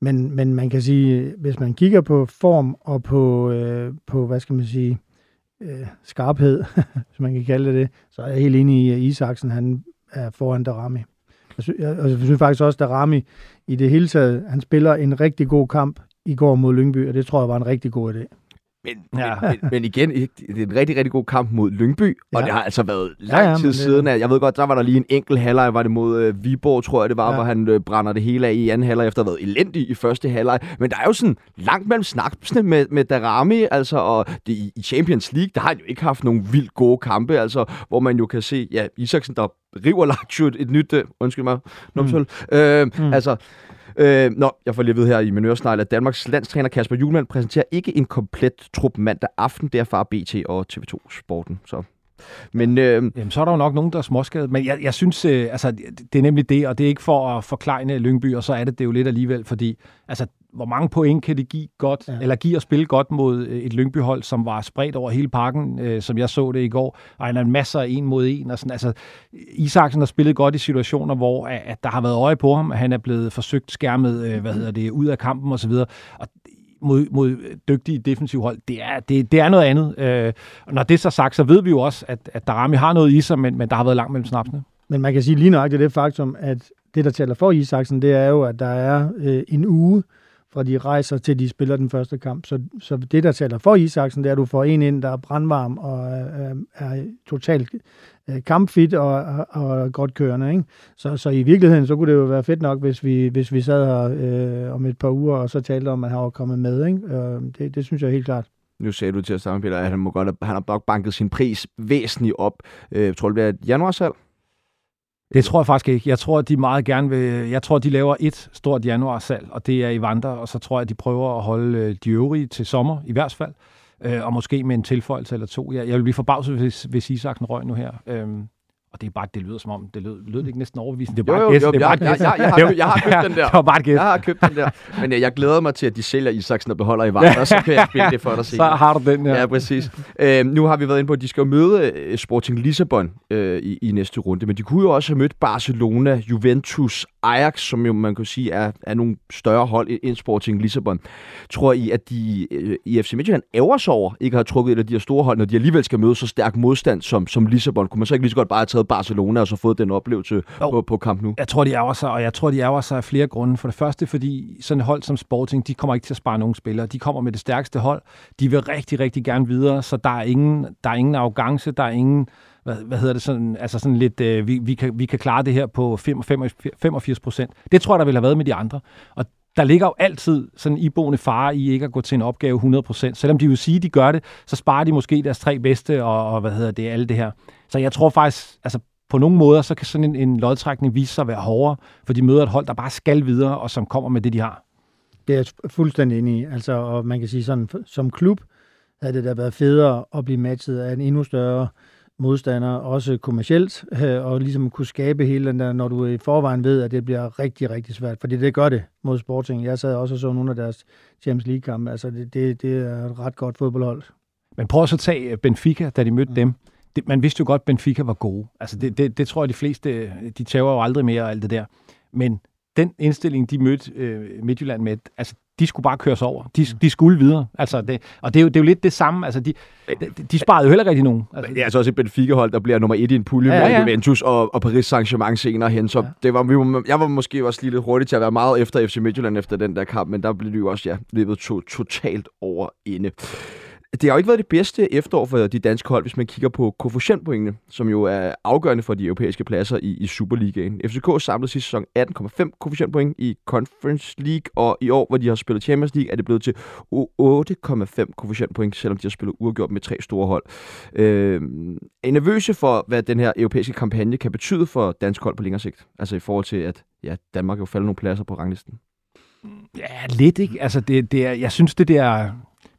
Men, men man kan sige, hvis man kigger på form og på, øh, på hvad skal man sige, øh, skarphed, hvis man kan kalde det det, så er jeg helt enig i, at Isaksen han er foran Darami. Jeg synes, jeg, jeg synes faktisk også, at Rami i det hele taget, han spiller en rigtig god kamp i går mod Lyngby, og det tror jeg var en rigtig god idé. Men, Ja. men, men igen, det er en rigtig, rigtig god kamp mod Lyngby, ja. og det har altså været lang Ja, ja, tid det- siden. At, jeg ved godt, der var der lige en enkelt halvleg, var det mod øh, Viborg, tror jeg det var, Ja. hvor han øh, brænder det hele af i anden halvleg, efter at have været elendig i første halvleg. Men der er jo sådan langt mellem snaksene med, med Darami, altså, og det, i- Champions League, der har han jo ikke haft nogle vildt gode kampe, altså, hvor man jo kan se, ja, Isaksen, der river Lazio et, et nyt, øh, undskyld mig, numsel, mm. øh, mm. altså, Øh, nå, jeg får lige ved her i min øresnegl, at Danmarks landstræner Kasper Julemand præsenterer ikke en komplet trup mandag aften. Det er fra BT og TV2 Sporten. Så. Men øh, Jamen, så er der jo nok nogen, der er småskadet. Men jeg, jeg synes, øh, altså, det, det er nemlig det, og det er ikke for at forklejne Lyngby, og så er det det jo lidt alligevel, fordi altså, hvor mange point kan det give godt, ja. Eller give at spille godt mod øh, et Lyngby-hold, som var spredt over hele parken, øh, som jeg så det i går, og han er en masse af en mod en, og sådan, altså, Isaksen har spillet godt i situationer, hvor at, der har været øje på ham, at han er blevet forsøgt skærmet, øh, hvad hedder det, ud af kampen osv., og mod, mod dygtige defensive hold, det er, det, det er noget andet. Øh, og når det er så sagt, så ved vi jo også, at, at Darami har noget i sig, men, men der har været langt mellem snapsene. Men man kan sige lige nøjagtigt det faktum, at det, der taler for Isaksen, det er jo, at der er øh, en uge, fra de rejser til de spiller den første kamp. Så, så det, der taler for Isaksen, det er, at du får en ind, der er brandvarm og er, er totalt øh, kampfit og, og, og godt kørende. Ikke? Så, så i virkeligheden, så kunne det jo være fedt nok, hvis vi, hvis vi sad her øh, om et par uger, og så talte om, at han var kommet med. Ikke? Øh, det, det synes jeg helt klart. nu sagde du til at starte, Peter, at han, må godt, han har banket sin pris væsentligt op. Øh, tror du, det bliver et januarsalg? Det tror jeg faktisk ikke. Jeg tror, de meget gerne vil... Jeg tror, de laver et stort januarsalg, og det er i Vandre, og så tror jeg, de prøver at holde øh, de øvrige til sommer, i hvert fald. Øh, og måske med en tilføjelse eller to. Jeg, jeg vil blive forbavset, hvis, hvis Isaksen røg nu her. Øhm, og det er bare, det lyder som om, det lød, lød det ikke næsten overbevisende. Det er bare jo, jo, jo, det er bare jeg, jeg, jeg, har, jeg har købt den der. Det var bare et Jeg har købt den der. Men jeg, jeg glæder mig til, at de sælger Isaksen og beholder i og så kan jeg spille det for dig senere. Så har du den, ja. Ja, præcis. Øh, nu har vi været inde på, at de skal møde øh, Sporting Lissabon øh, i, i næste runde, men de kunne jo også have mødt Barcelona, Juventus, Ajax, som jo man kan sige er, er nogle større hold end Sporting Lissabon. Tror I, at de øh, i FC Midtjylland ærger sig over ikke har trukket et af de her store hold, når de alligevel skal møde så stærk modstand som, som Lissabon? Kunne man så ikke lige så godt bare have taget Barcelona og så fået den oplevelse på, på kamp nu? Jeg tror, de ærger sig, og jeg tror, de ærger sig af flere grunde. For det første, fordi sådan et hold som Sporting, de kommer ikke til at spare nogen spillere. De kommer med det stærkeste hold. De vil rigtig, rigtig gerne videre, så der er ingen, der er ingen arrogance, der er ingen hvad, hvad hedder det, sådan, altså sådan lidt, øh, vi, vi, kan, vi kan klare det her på 85 procent. Det tror jeg, der ville have været med de andre. Og der ligger jo altid sådan en iboende fare i ikke at gå til en opgave 100%. Selvom de vil sige, at de gør det, så sparer de måske deres tre bedste og, og hvad hedder det, alle det her. Så jeg tror faktisk, altså på nogle måder, så kan sådan en, en lodtrækning vise sig at være hårdere, for de møder et hold, der bare skal videre, og som kommer med det, de har. Det er jeg fuldstændig enig i. Altså, og man kan sige sådan, som klub havde det da været federe at blive matchet af en endnu større modstander, også kommercielt, øh, og ligesom kunne skabe hele den der, når du i forvejen ved, at det bliver rigtig, rigtig svært. Fordi det gør det mod Sporting. Jeg sad også og så nogle af deres Champions League-kampe. Altså, det, det, det er et ret godt fodboldhold. Men prøv så at tage Benfica, da de mødte mm. dem. Det, man vidste jo godt, at Benfica var gode. Altså, det, det, det tror jeg, de fleste, de tæver jo aldrig mere og alt det der. Men den indstilling, de mødte øh, Midtjylland med, altså, de skulle bare køres over. De, mm. de skulle videre. Altså det, og det er, jo, det er jo lidt det samme. Altså de, de, de sparede jo heller ikke rigtig nogen. Altså, det er altså også et Benfica-hold, der bliver nummer et i en pulje ja, med ja. Juventus og, og Paris Saint-Germain senere hen. Så ja. det var, vi, jeg var måske også lige lidt hurtig til at være meget efter FC Midtjylland efter den der kamp, men der blev det jo også ja, løbet to, totalt over inde. Det har jo ikke været det bedste efterår for de danske hold, hvis man kigger på koefficientpoengene, som jo er afgørende for de europæiske pladser i, i Superligaen. FCK samlede sidste sæson 18,5 koefficientpoint i Conference League, og i år, hvor de har spillet Champions League, er det blevet til 8,5 koefficientpoint, selvom de har spillet uafgjort med tre store hold. Øh, er I nervøse for, hvad den her europæiske kampagne kan betyde for dansk hold på længere sigt? Altså i forhold til, at ja, Danmark jo falder nogle pladser på ranglisten. Ja, lidt ikke. Altså, det, det er, jeg synes, det der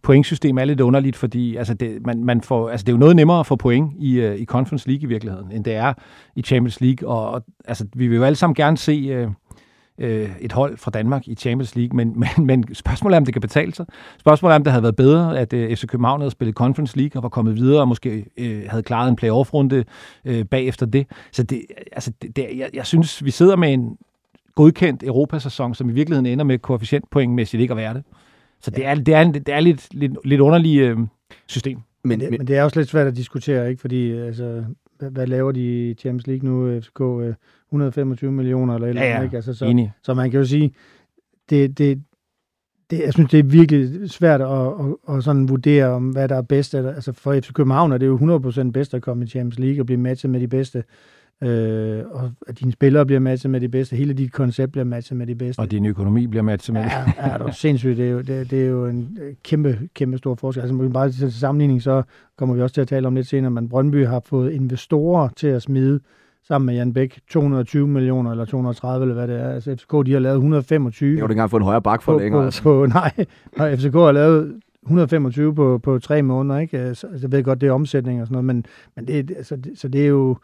pointsystem er lidt underligt, fordi altså det, man, man får, altså det er jo noget nemmere at få point i, øh, i Conference League i virkeligheden, end det er i Champions League. Og, og altså, vi vil jo alle sammen gerne se Øh, øh et hold fra Danmark i Champions League, men, men, men spørgsmålet er, om det kan betale sig. Spørgsmålet er, om det havde været bedre, at øh, FC København havde spillet Conference League og var kommet videre og måske øh, havde klaret en playoff-runde øh, bagefter det. Så det, altså, det, det, jeg, jeg synes, vi sidder med en godkendt Europasæson, som i virkeligheden ender med koefficientpointmæssigt ikke at være det. Så det er, det er, det er lidt, lidt, lidt underligt øh, system. Men, men, men det er også lidt svært at diskutere, ikke? Fordi altså, hvad, hvad laver de i Champions League nu? FCK øh, 125 millioner eller eller ja, ja. ikke? Altså, så, Enig. så man kan jo sige, det, det, det, jeg synes, det er virkelig svært at, at, at sådan vurdere, om hvad der er bedst. Altså for FC København er det jo 100% bedst at komme i Champions League og blive matchet med de bedste øh, og at dine spillere bliver matchet med de bedste, hele dit koncept bliver matchet med de bedste. Og din økonomi bliver matchet med det. Ja, ja det er sindssygt. Det er, jo, det, det er jo en øh, kæmpe, kæmpe stor forskel. Altså bare til sammenligning, så kommer vi også til at tale om lidt senere, men Brøndby har fået investorer til at smide sammen med Jan Bæk 220 millioner eller 230 eller hvad det er. Altså FCK, de har lavet 125. Jeg har ikke engang fået en højere bak for på, længere. Altså. på, nej, og FCK har lavet 125 på, på tre måneder, ikke? Så, jeg ved godt, det er omsætning og sådan noget, men, men det, altså, det, så det er jo,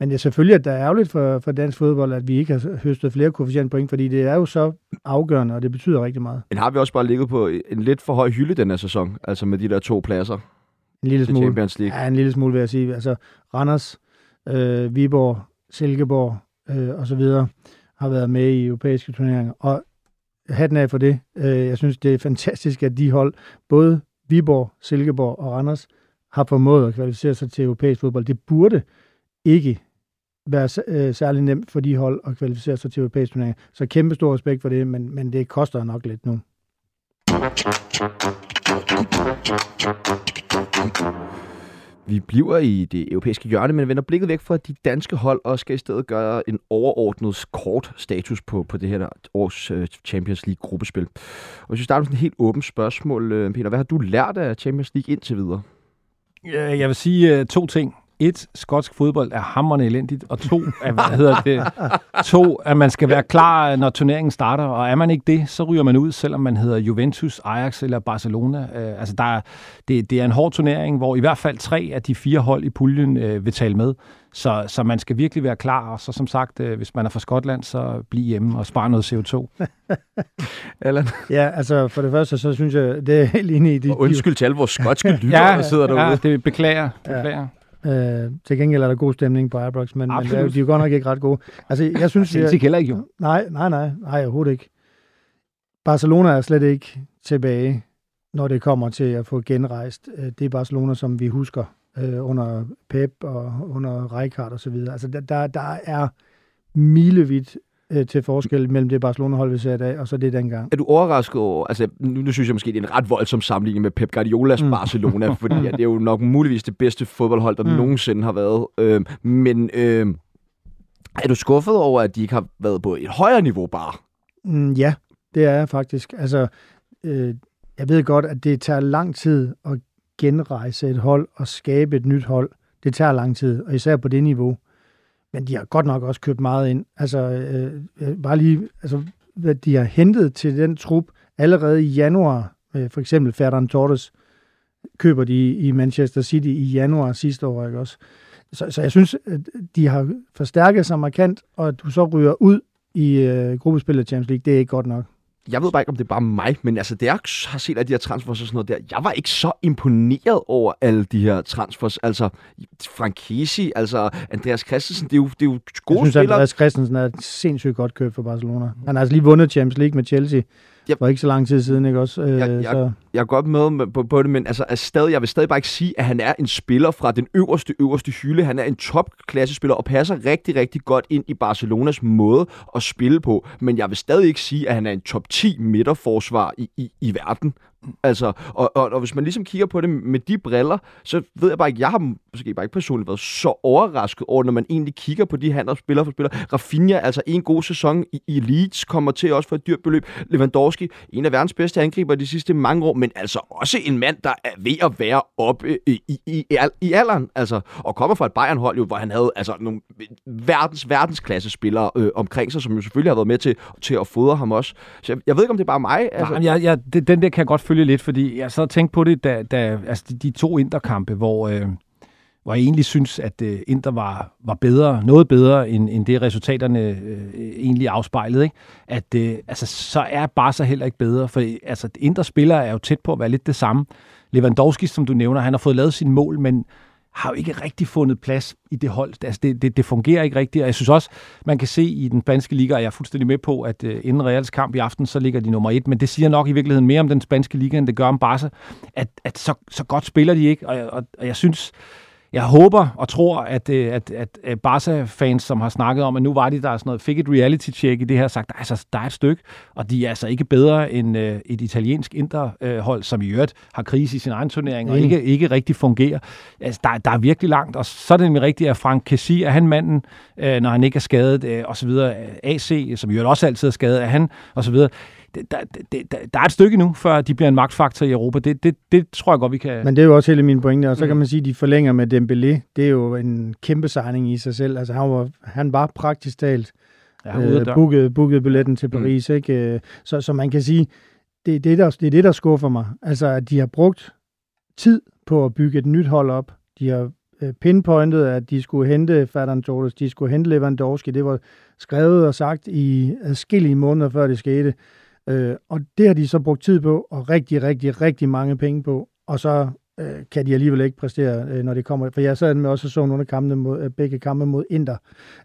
men det er selvfølgelig, at det er ærgerligt for, for dansk fodbold, at vi ikke har høstet flere koefficientpoint, fordi det er jo så afgørende, og det betyder rigtig meget. Men har vi også bare ligget på en lidt for høj hylde den her sæson, altså med de der to pladser? En lille smule. Champions League. Ja, en lille smule vil jeg sige. Altså Randers, øh, Viborg, Silkeborg øh, og så videre har været med i europæiske turneringer, og hatten af for det. Øh, jeg synes, det er fantastisk, at de hold, både Viborg, Silkeborg og Randers, har formået at kvalificere sig til europæisk fodbold. Det burde ikke være øh, særlig nemt for de hold at kvalificere sig til europæisk turnering. Så kæmpe stor respekt for det, men, men det koster nok lidt nu. Vi bliver i det europæiske hjørne, men vender blikket væk fra de danske hold og skal i stedet gøre en overordnet kort status på, på det her års uh, Champions League gruppespil. Og hvis vi starter med sådan et helt åbent spørgsmål, uh, Peter, hvad har du lært af Champions League indtil videre? Jeg vil sige uh, to ting. Et, skotsk fodbold er hammerende elendigt, og to, at, hvad hedder det, to, at man skal være klar, når turneringen starter, og er man ikke det, så ryger man ud, selvom man hedder Juventus, Ajax eller Barcelona. Øh, altså, der er, det, det er en hård turnering, hvor i hvert fald tre af de fire hold i puljen øh, vil tale med. Så, så man skal virkelig være klar, og så som sagt, øh, hvis man er fra Skotland, så bliv hjemme og spare noget CO2. Allan? Ja, altså for det første, så synes jeg, det er helt enig i det. Og undskyld til alle vores skotske lyttere, ja, der sidder derude. Ja, det beklager. beklager. Ja. Øh, til gengæld er der god stemning på Ibrox, men, men de er jo godt nok ikke ret gode. Altså, jeg synes, Celtic heller ikke jo. Nej, nej, nej, nej, overhovedet ikke. Barcelona er slet ikke tilbage, når det kommer til at få genrejst. Øh, det er Barcelona, som vi husker øh, under Pep og under Rijkaard og så videre. Altså, der, der, der er milevidt øh, til forskel mellem det Barcelona-hold, vi ser i dag, og så det dengang. Er du overrasket over, altså nu, nu synes jeg måske, det er en ret voldsom sammenligning med Pep Guardiolas mm. Barcelona, fordi ja, det er jo nok muligvis det bedste fodboldhold, der mm. nogensinde har været. Øh, men øh, er du skuffet over, at de ikke har været på et højere niveau bare? Mm, ja, det er jeg faktisk. Altså, øh, jeg ved godt, at det tager lang tid at genrejse et hold og skabe et nyt hold. Det tager lang tid, og især på det niveau. Men de har godt nok også købt meget ind. Altså, øh, øh, bare lige, altså, hvad de har hentet til den trup allerede i januar. Øh, for eksempel Ferran Torres køber de i Manchester City i januar sidste år, ikke også? Så, så jeg synes, at de har forstærket sig markant, og at du så ryger ud i øh, gruppespillet Champions League, det er ikke godt nok jeg ved bare ikke, om det er bare mig, men altså, det jeg har set af de her transfers og sådan noget der, jeg var ikke så imponeret over alle de her transfers. Altså, Frank Kesi, altså Andreas Christensen, det er jo, det er jo gode spillere. Jeg synes, spillere. Andreas Christensen er et sindssygt godt køb for Barcelona. Han har altså lige vundet Champions League med Chelsea jeg, for ikke så lang tid siden, ikke også? Øh, jeg, jeg, så. jeg er godt med på, på det, men altså, er stadig, jeg vil stadig bare ikke sige, at han er en spiller fra den øverste, øverste hylde. Han er en topklassespiller og passer rigtig, rigtig godt ind i Barcelonas måde at spille på. Men jeg vil stadig ikke sige, at han er en top 10 midterforsvar i, i, i verden. Altså, og, og, og hvis man ligesom kigger på det med de briller, så ved jeg bare ikke, jeg har måske bare ikke personligt været så overrasket over, når man egentlig kigger på de handler spiller for spiller. Rafinha, altså en god sæson i, i Leeds, kommer til også for et dyrt beløb. Lewandowski, en af verdens bedste angriber de sidste mange år, men altså også en mand, der er ved at være oppe i, i, i, i alderen, altså, og kommer fra et Bayern-hold, jo, hvor han havde altså, nogle verdens, verdensklasse spillere øh, omkring sig, som jo selvfølgelig har været med til, til at fodre ham også. Så jeg, jeg ved ikke, om det er bare mig. Altså. Nej, jeg, jeg, den der kan jeg godt følge lidt, fordi jeg så og tænkte på det, da, da altså de, de to interkampe, hvor, øh, hvor jeg egentlig synes, at øh, Inter var, var bedre, noget bedre, end, end det resultaterne øh, egentlig afspejlede. Ikke? At øh, altså, så er bare så heller ikke bedre, for altså, Inter spiller er jo tæt på at være lidt det samme. Lewandowski, som du nævner, han har fået lavet sin mål, men har jo ikke rigtig fundet plads i det hold. Altså det, det, det fungerer ikke rigtigt, og jeg synes også, man kan se i den spanske liga, og jeg er fuldstændig med på, at uh, inden Reals kamp i aften, så ligger de nummer et, men det siger nok i virkeligheden mere om den spanske liga, end det gør om Barca, at, at så, så godt spiller de ikke, og, og, og jeg synes, jeg håber og tror, at, øh, at, at, at Barca-fans, som har snakket om, at nu var de der sådan noget, fik et reality-check i det her, sagt, altså, der er et stykke, og de er altså ikke bedre end uh, et italiensk interhold, som i øvrigt har krise i sin egen turnering, og mm. ikke, ikke rigtig fungerer. Altså, der, der er virkelig langt, og så er det nemlig rigtigt, at Frank Kessi, er han manden, uh, når han ikke er skadet, og så videre. AC, som i øvrigt også altid er skadet, er han, og så videre der, der, der, der er et stykke nu, før de bliver en magtfaktor i Europa. Det, det, det tror jeg godt, vi kan... Men det er jo også hele min pointe, og så mm. kan man sige, at de forlænger med Dembélé. Det er jo en kæmpe signing i sig selv. Altså, han var, han var praktisk talt ja, øh, booket, booket billetten til mm. Paris. Mm. Ikke? Så, så man kan sige, det, det, der, det er det, der skuffer mig. Altså, at de har brugt tid på at bygge et nyt hold op. De har øh, pinpointet, at de skulle hente Ferran Torres, de skulle hente Lewandowski. Det var skrevet og sagt i adskillige måneder, før det skete. Øh, og det har de så brugt tid på, og rigtig, rigtig, rigtig mange penge på, og så øh, kan de alligevel ikke præstere, øh, når det kommer. For jeg sad med også så nogle af kampene mod, øh, begge kampe mod Inter.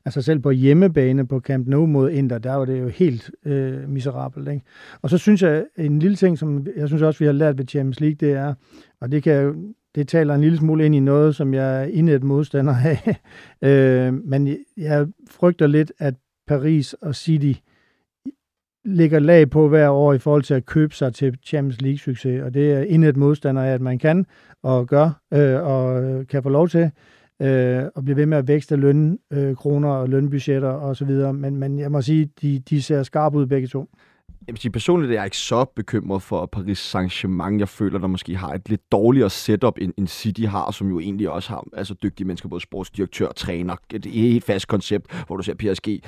Altså selv på hjemmebane på Camp Nou mod Inter, der var det jo helt øh, miserabelt. Ikke? Og så synes jeg, en lille ting, som jeg synes også, vi har lært ved Champions League, det er, og det kan det taler en lille smule ind i noget, som jeg er indet modstander af. øh, men jeg frygter lidt, at Paris og City ligger lag på hver år i forhold til at købe sig til Champions League-succes, og det er indet modstander af, at man kan og gør øh, og kan få lov til øh, at blive ved med at vækste løn, øh, kroner og lønbudgetter osv., men, men jeg må sige, de, de ser skarpe ud begge to jeg vil sige, personligt er jeg ikke så bekymret for Paris Saint-Germain. Jeg føler, der måske har et lidt dårligere setup, end, end City har, som jo egentlig også har altså dygtige mennesker, både sportsdirektør og træner. Det er et helt fast koncept, hvor du ser PSG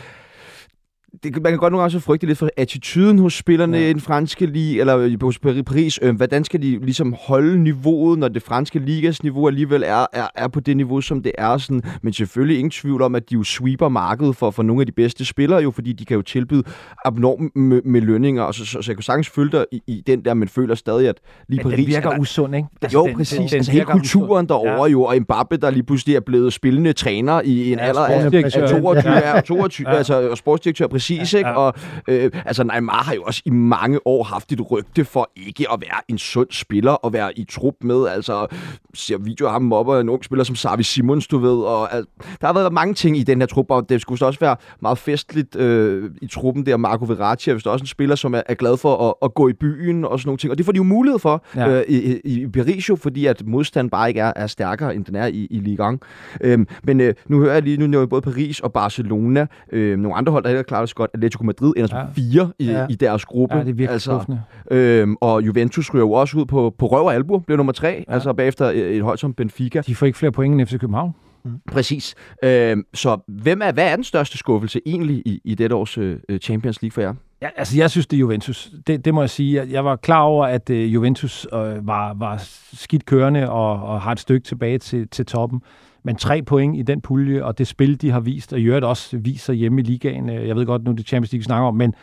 det, man kan godt nogle gange så frygte lidt for attituden hos spillerne ja. i den franske liga, eller hos Paris. Øh, hvordan skal de ligesom holde niveauet, når det franske ligas niveau alligevel er, er, er på det niveau, som det er. Sådan. Men selvfølgelig ingen tvivl om, at de jo sweeper markedet for, for nogle af de bedste spillere, jo, fordi de kan jo tilbyde abnormt med, med lønninger. Og så, så, så, jeg kunne sagtens følge dig i, i den der, men føler stadig, at lige men Paris... den virker usund, ikke? Altså, jo, den, præcis. Den, den altså, hele kulturen derovre ja. jo, og Mbappe, der lige pludselig er blevet spillende træner i en ja, alder af 22, ja. 22 ja. altså sportsdirektør præcis, ja. ikke? Og Øh, altså Neymar har jo også i mange år haft et rygte for ikke at være en sund spiller og være i trup med. Altså, ser video af ham mobber en ung spiller som Savi Simons, du ved. Og, altså, der har været mange ting i den her trup, og det skulle også være meget festligt øh, i truppen der. Marco Verratti er vist også en spiller, som er, er glad for at, at gå i byen og sådan nogle ting. Og det får de jo mulighed for ja. øh, i, i Berisio, fordi at modstand bare ikke er, er stærkere, end den er i, i Ligue 1. Øhm, men øh, nu hører jeg lige, nu nævner både Paris og Barcelona, øh, nogle andre hold, der helt klart godt, Atletico Madrid ender som ja. fire i, ja. i deres gruppe. Ja, det er virkelig altså, øhm, Og Juventus ryger jo også ud på, på røv og albu, blev nummer tre, ja. altså bagefter et, et hold som Benfica. De får ikke flere point end FC København. Mm. Præcis. Øhm, så hvem er, hvad er den største skuffelse egentlig i, i dette års øh, Champions League for jer? Ja, altså jeg synes, det er Juventus. Det, det må jeg sige. Jeg, jeg var klar over, at uh, Juventus uh, var, var skidt kørende og, og har et stykke tilbage til, til toppen. Men tre point i den pulje, og det spil, de har vist, og i øvrigt også viser hjemme i ligaen. Øh, jeg ved godt, nu er det Champions League, vi snakker om, men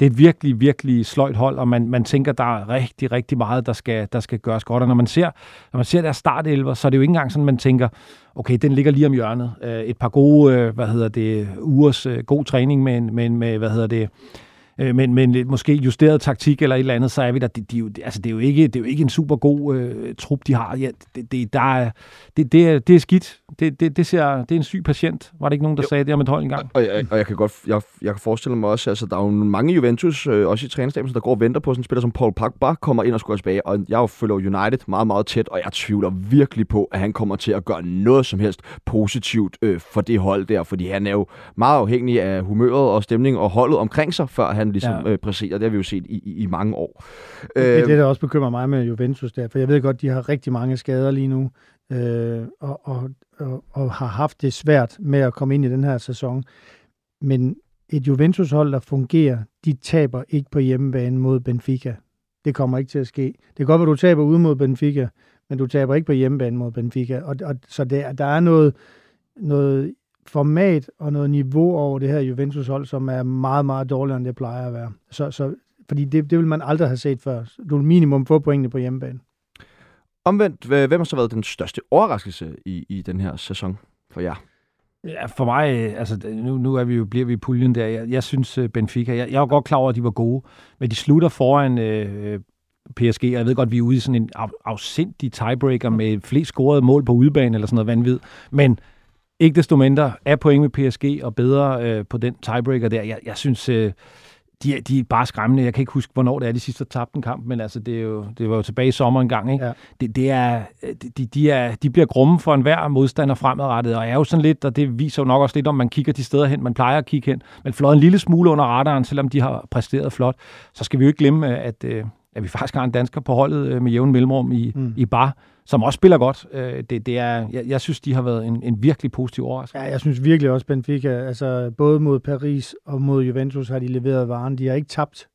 det er et virkelig, virkelig sløjt hold, og man, man tænker, der er rigtig, rigtig meget, der skal, der skal gøres godt. Og når man ser, når man ser deres startelver, så er det jo ikke engang sådan, man tænker, okay, den ligger lige om hjørnet. Øh, et par gode, øh, hvad hedder det, ugers god træning med, med, med hvad hedder det, øh, men, men lidt måske justeret taktik eller et eller andet, så er vi der. De, de, altså, det, er jo ikke, det er jo ikke en super god øh, trup, de har. Ja, det, det, der er, det, det, er, det er skidt. Det, det, det, ser, det er en syg patient. Var det ikke nogen, der jo. sagde det om et hold engang? Og, jeg, og jeg kan godt jeg, jeg kan forestille mig også, altså der er jo mange Juventus, øh, også i trænerstaben, der går og venter på sådan en spiller som Paul Pogba kommer ind og skulle tilbage. Og jeg følger United meget, meget tæt, og jeg tvivler virkelig på, at han kommer til at gøre noget som helst positivt øh, for det hold der, fordi han er jo meget afhængig af humøret og stemningen og holdet omkring sig, før han ligesom ja. øh, præsterer. Det har vi jo set i, i, i mange år. Det er det, der også bekymrer mig med Juventus der, for jeg ved godt, de har rigtig mange skader lige nu, øh, og, og, og, og har haft det svært med at komme ind i den her sæson. Men et Juventus-hold, der fungerer, de taber ikke på hjemmebane mod Benfica. Det kommer ikke til at ske. Det kan godt være, du taber ude mod Benfica, men du taber ikke på hjemmebane mod Benfica. Og, og, så der, der er noget, noget format og noget niveau over det her Juventus-hold, som er meget, meget dårligere, end det plejer at være. Så, så, fordi det, det vil man aldrig have set før. Du vil minimum få pointene på hjemmebane. Omvendt, hvem har så været den største overraskelse i, i den her sæson for jer? Ja, for mig, altså nu, nu er vi jo, bliver vi i puljen der. Jeg, jeg synes øh, Benfica, jeg, jeg var godt klar over, at de var gode, men de slutter foran øh, PSG, og jeg ved godt, at vi er ude i sådan en afsindig tiebreaker med flest scorede mål på udebane eller sådan noget vanvid. Men ikke desto mindre er point med PSG og bedre øh, på den tiebreaker der. Jeg, jeg synes, øh, de, er, de er bare skræmmende. Jeg kan ikke huske, hvornår det er, de sidste tabte en kamp, men altså, det, er jo, det var jo tilbage i sommer en gang. Ikke? Ja. Det, det er, de, de, er, de bliver grumme for enhver modstander fremadrettet, og er jo sådan lidt, og det viser jo nok også lidt, om man kigger de steder hen, man plejer at kigge hen, men flot en lille smule under radaren, selvom de har præsteret flot. Så skal vi jo ikke glemme, at, øh, at vi faktisk har en dansker på holdet øh, med jævn mellemrum i, mm. i bar, som også spiller godt. Øh, det, det er, jeg, jeg synes, de har været en, en virkelig positiv overraskelse. Ja, jeg synes virkelig også, Benfica, altså både mod Paris og mod Juventus har de leveret varen. De har ikke tabt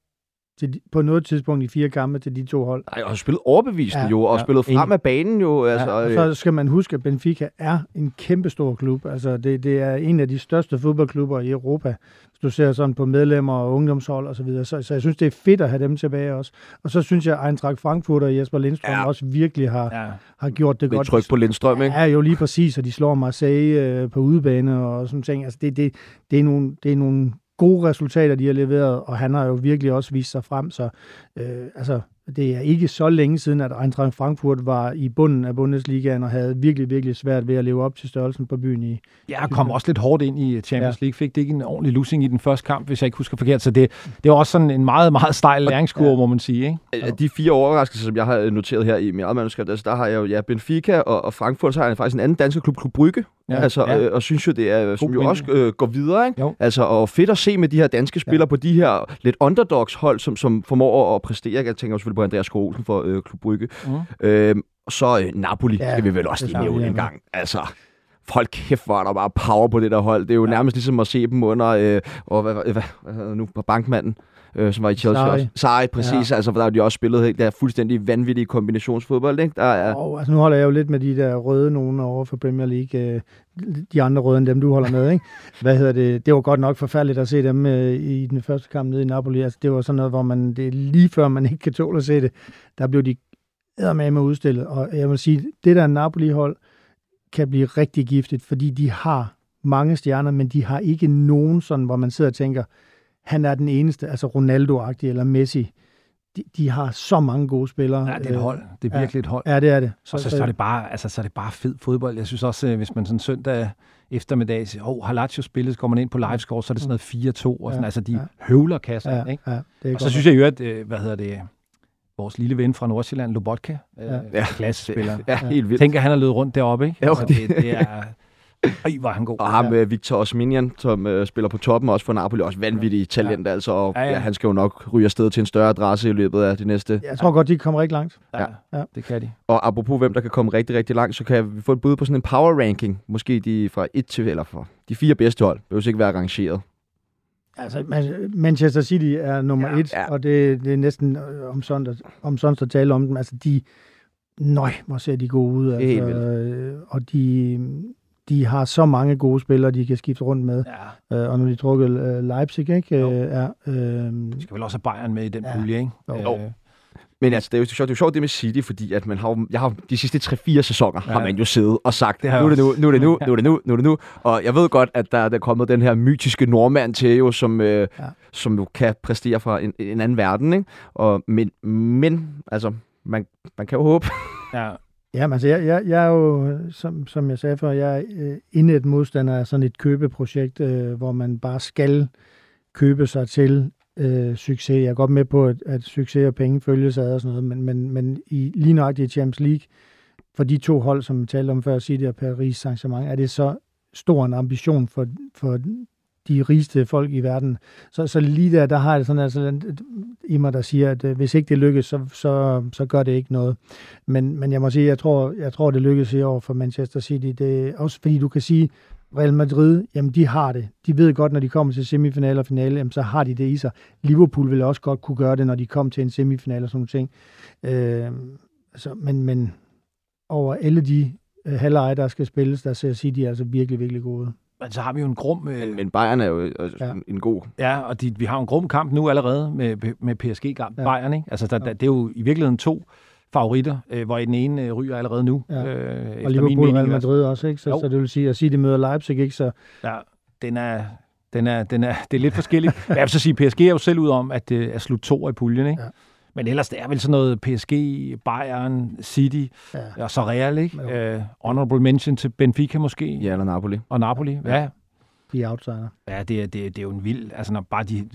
til, på noget tidspunkt i fire kampe til de to hold. Nej, og har spillet overbevisende ja, jo, og ja, spillet frem af banen jo. Altså, ja, og så skal man huske, at Benfica er en kæmpestor klub. Altså, det, det er en af de største fodboldklubber i Europa du ser sådan på medlemmer og ungdomshold og så videre. Så, så jeg synes, det er fedt at have dem tilbage også. Og så synes jeg, at Eintracht Frankfurt og Jesper Lindstrøm ja. også virkelig har, ja. har gjort det Lidt godt. tryk på Lindstrøm, ikke? Ja, jo lige præcis, og de slår Marseille øh, på udebane og sådan ting. Altså, det, det, det, er nogle, det er nogle gode resultater, de har leveret, og han har jo virkelig også vist sig frem, så øh, altså, det er ikke så længe siden, at Eintracht Frankfurt var i bunden af Bundesligaen og havde virkelig, virkelig svært ved at leve op til størrelsen på byen i Ja, kom også lidt hårdt ind i Champions League. Fik det ikke en ordentlig losing i den første kamp, hvis jeg ikke husker forkert. Så det, det var også sådan en meget, meget stejl læringskurve, ja. må man sige. Ikke? Af de fire overraskelser, som jeg har noteret her i mit eget manuskript, altså der har jeg jo ja, Benfica og, og Frankfurt, så har jeg faktisk en anden dansk klub, Klub Brygge, ja, altså, ja. Øh, og synes jo, det er, som jo også øh, går videre. Ikke? Jo. Altså, og fedt at se med de her danske spillere ja. på de her lidt underdogs hold, som, som formår at præstere. Jeg tænker selvfølgelig på Andreas Skrosen for øh, Klub Brygge. Mm. Øh, så øh, Napoli ja, skal vi vel også lige nævne en gang. Altså, hold kæft, er der bare power på det der hold. Det er jo ja. nærmest ligesom at se dem under, øh, og hvad, hvad, hvad, hvad nu, på bankmanden, øh, som var i Chelsea Sarri. også. Sarri, præcis. Ja. Altså, for der har de også spillet helt der fuldstændig vanvittige kombinationsfodbold, ikke? Der er... Oh, altså, nu holder jeg jo lidt med de der røde nogen over for Premier League. Øh, de andre røde end dem, du holder med, ikke? Hvad hedder det? Det var godt nok forfærdeligt at se dem øh, i den første kamp nede i Napoli. Altså, det var sådan noget, hvor man, det er lige før man ikke kan tåle at se det. Der blev de med med udstillet. Og jeg vil sige, det der Napoli-hold kan blive rigtig giftigt, fordi de har mange stjerner, men de har ikke nogen sådan, hvor man sidder og tænker, han er den eneste, altså Ronaldo-agtig eller Messi. De, de har så mange gode spillere. Ja, det er et hold. Det er virkelig ja, et hold. Ja, det er det. Så, og så, så, er det bare, altså, så er det bare fed fodbold. Jeg synes også, øh, hvis man sådan søndag eftermiddag siger, åh, oh, har Lazio spillet, så går man ind på livescore, så er det sådan noget 4-2, og sådan, ja, altså de ja. høvler kassen, ja, ikke? Ja, det er og så synes jeg jo, at, øh, hvad hedder det, vores lille ven fra Nordsjælland, Lobotka, ja. øh, klassespiller. Ja, helt vildt. Tænker, han har løbet rundt deroppe, ikke? Jo, altså, det, det er... Ej, var han god. Og ham, ja. Victor Osminian, som uh, spiller på toppen også for Napoli, også vanvittig talent, ja. altså. Og ja, ja. Ja, han skal jo nok ryge afsted til en større adresse i løbet af de næste... Jeg tror godt, de kommer rigtig langt. Ja, ja, det kan de. Og apropos hvem, der kan komme rigtig, rigtig langt, så kan vi få et bud på sådan en power ranking. Måske de fra et til, eller fra de fire bedste hold. Det behøver ikke være arrangeret. Altså, Manchester City er nummer ja, et, ja. og det, det er næsten øh, om sådan, om sådan at tale om dem. Altså, de... Nøj, hvor ser de gode ud. Altså, øh, og de, de har så mange gode spillere, de kan skifte rundt med. Ja. Øh, og nu de trukket øh, Leipzig, ikke? Jo. Øh, ja, øh, de skal vel også have Bayern med i den ja. pulje, ikke? Jo. Øh, men altså, det er jo sjovt, det er jo sjovt det med City, fordi at man har, jeg har de sidste 3-4 sæsoner ja. har man jo siddet og sagt, det nu er det nu, nu er det nu, nu er det nu, nu er det nu. Og jeg ved godt, at der, der er kommet den her mytiske nordmand til jo, som, øh, ja. som jo kan præstere fra en, en anden verden. Ikke? Og, men, men, altså, man, man kan jo håbe. Ja. Ja, altså jeg, jeg, jeg er jo, som, som jeg sagde før, jeg er øh, inde et modstander af sådan et købeprojekt, øh, hvor man bare skal købe sig til øh, succes. Jeg er godt med på, at, at succes og penge følges ad og sådan noget, men, men, men i, lige nøjagtigt i Champions League, for de to hold, som vi talte om før, City og Paris Saint-Germain, er det så stor en ambition for, for de rigeste folk i verden. Så, så lige der, der har jeg sådan altså i mig, der siger, at øh, hvis ikke det lykkes, så, så, så gør det ikke noget. Men, men jeg må sige, jeg tror, jeg tror det lykkes i år for Manchester City. Det, også fordi du kan sige, Real Madrid, jamen de har det. De ved godt, når de kommer til semifinal og finale, jamen, så har de det i sig. Liverpool vil også godt kunne gøre det, når de kommer til en semifinal og sådan nogle ting. Øh, altså, men, men over alle de øh, halvleje, der skal spilles, der ser City altså virkelig, virkelig gode. Men så har vi jo en grum... Øh... Men, men Bayern er jo øh, ja. en god... Ja, og de, vi har en grum kamp nu allerede med, med PSG-kamp. Ja. Bayern, ikke? Altså, der, der, det er jo i virkeligheden to favoritter, øh, hvor den ene øh, ryger allerede nu. Ja. Øh, og Liverpool Real Madrid også, ikke? Så, så det vil sige, at sige, de møder Leipzig, ikke? Så... Ja, den er, den er, den er, det er lidt forskelligt. jeg vil så sige, PSG er jo selv ud om, at det er slut to i puljen, ikke? Ja. Men ellers, det er vel sådan noget PSG, Bayern, City ja. og så Real, ikke? Uh, honorable mention til Benfica måske. Ja, eller Napoli. Og Napoli, ja. ja. De er outsider. Ja, det er, det, det er jo en vild, altså når bare de,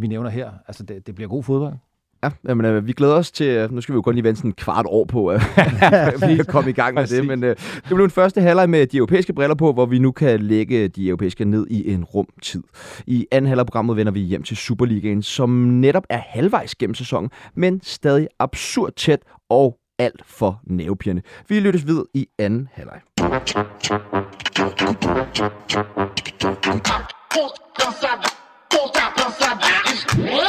vi nævner her, altså det, det bliver god fodbold. Ja, jamen, øh, vi glæder os til, nu skal vi jo kun lige vente sådan en kvart år på, at vi kan komme i gang med det, men øh, det blev en første halvleg med de europæiske briller på, hvor vi nu kan lægge de europæiske ned i en rumtid. I anden halvleg programmet vender vi hjem til Superligaen, som netop er halvvejs gennem sæsonen, men stadig absurd tæt og alt for nervepirrende. Vi lyttes videre i anden halvleg. Inside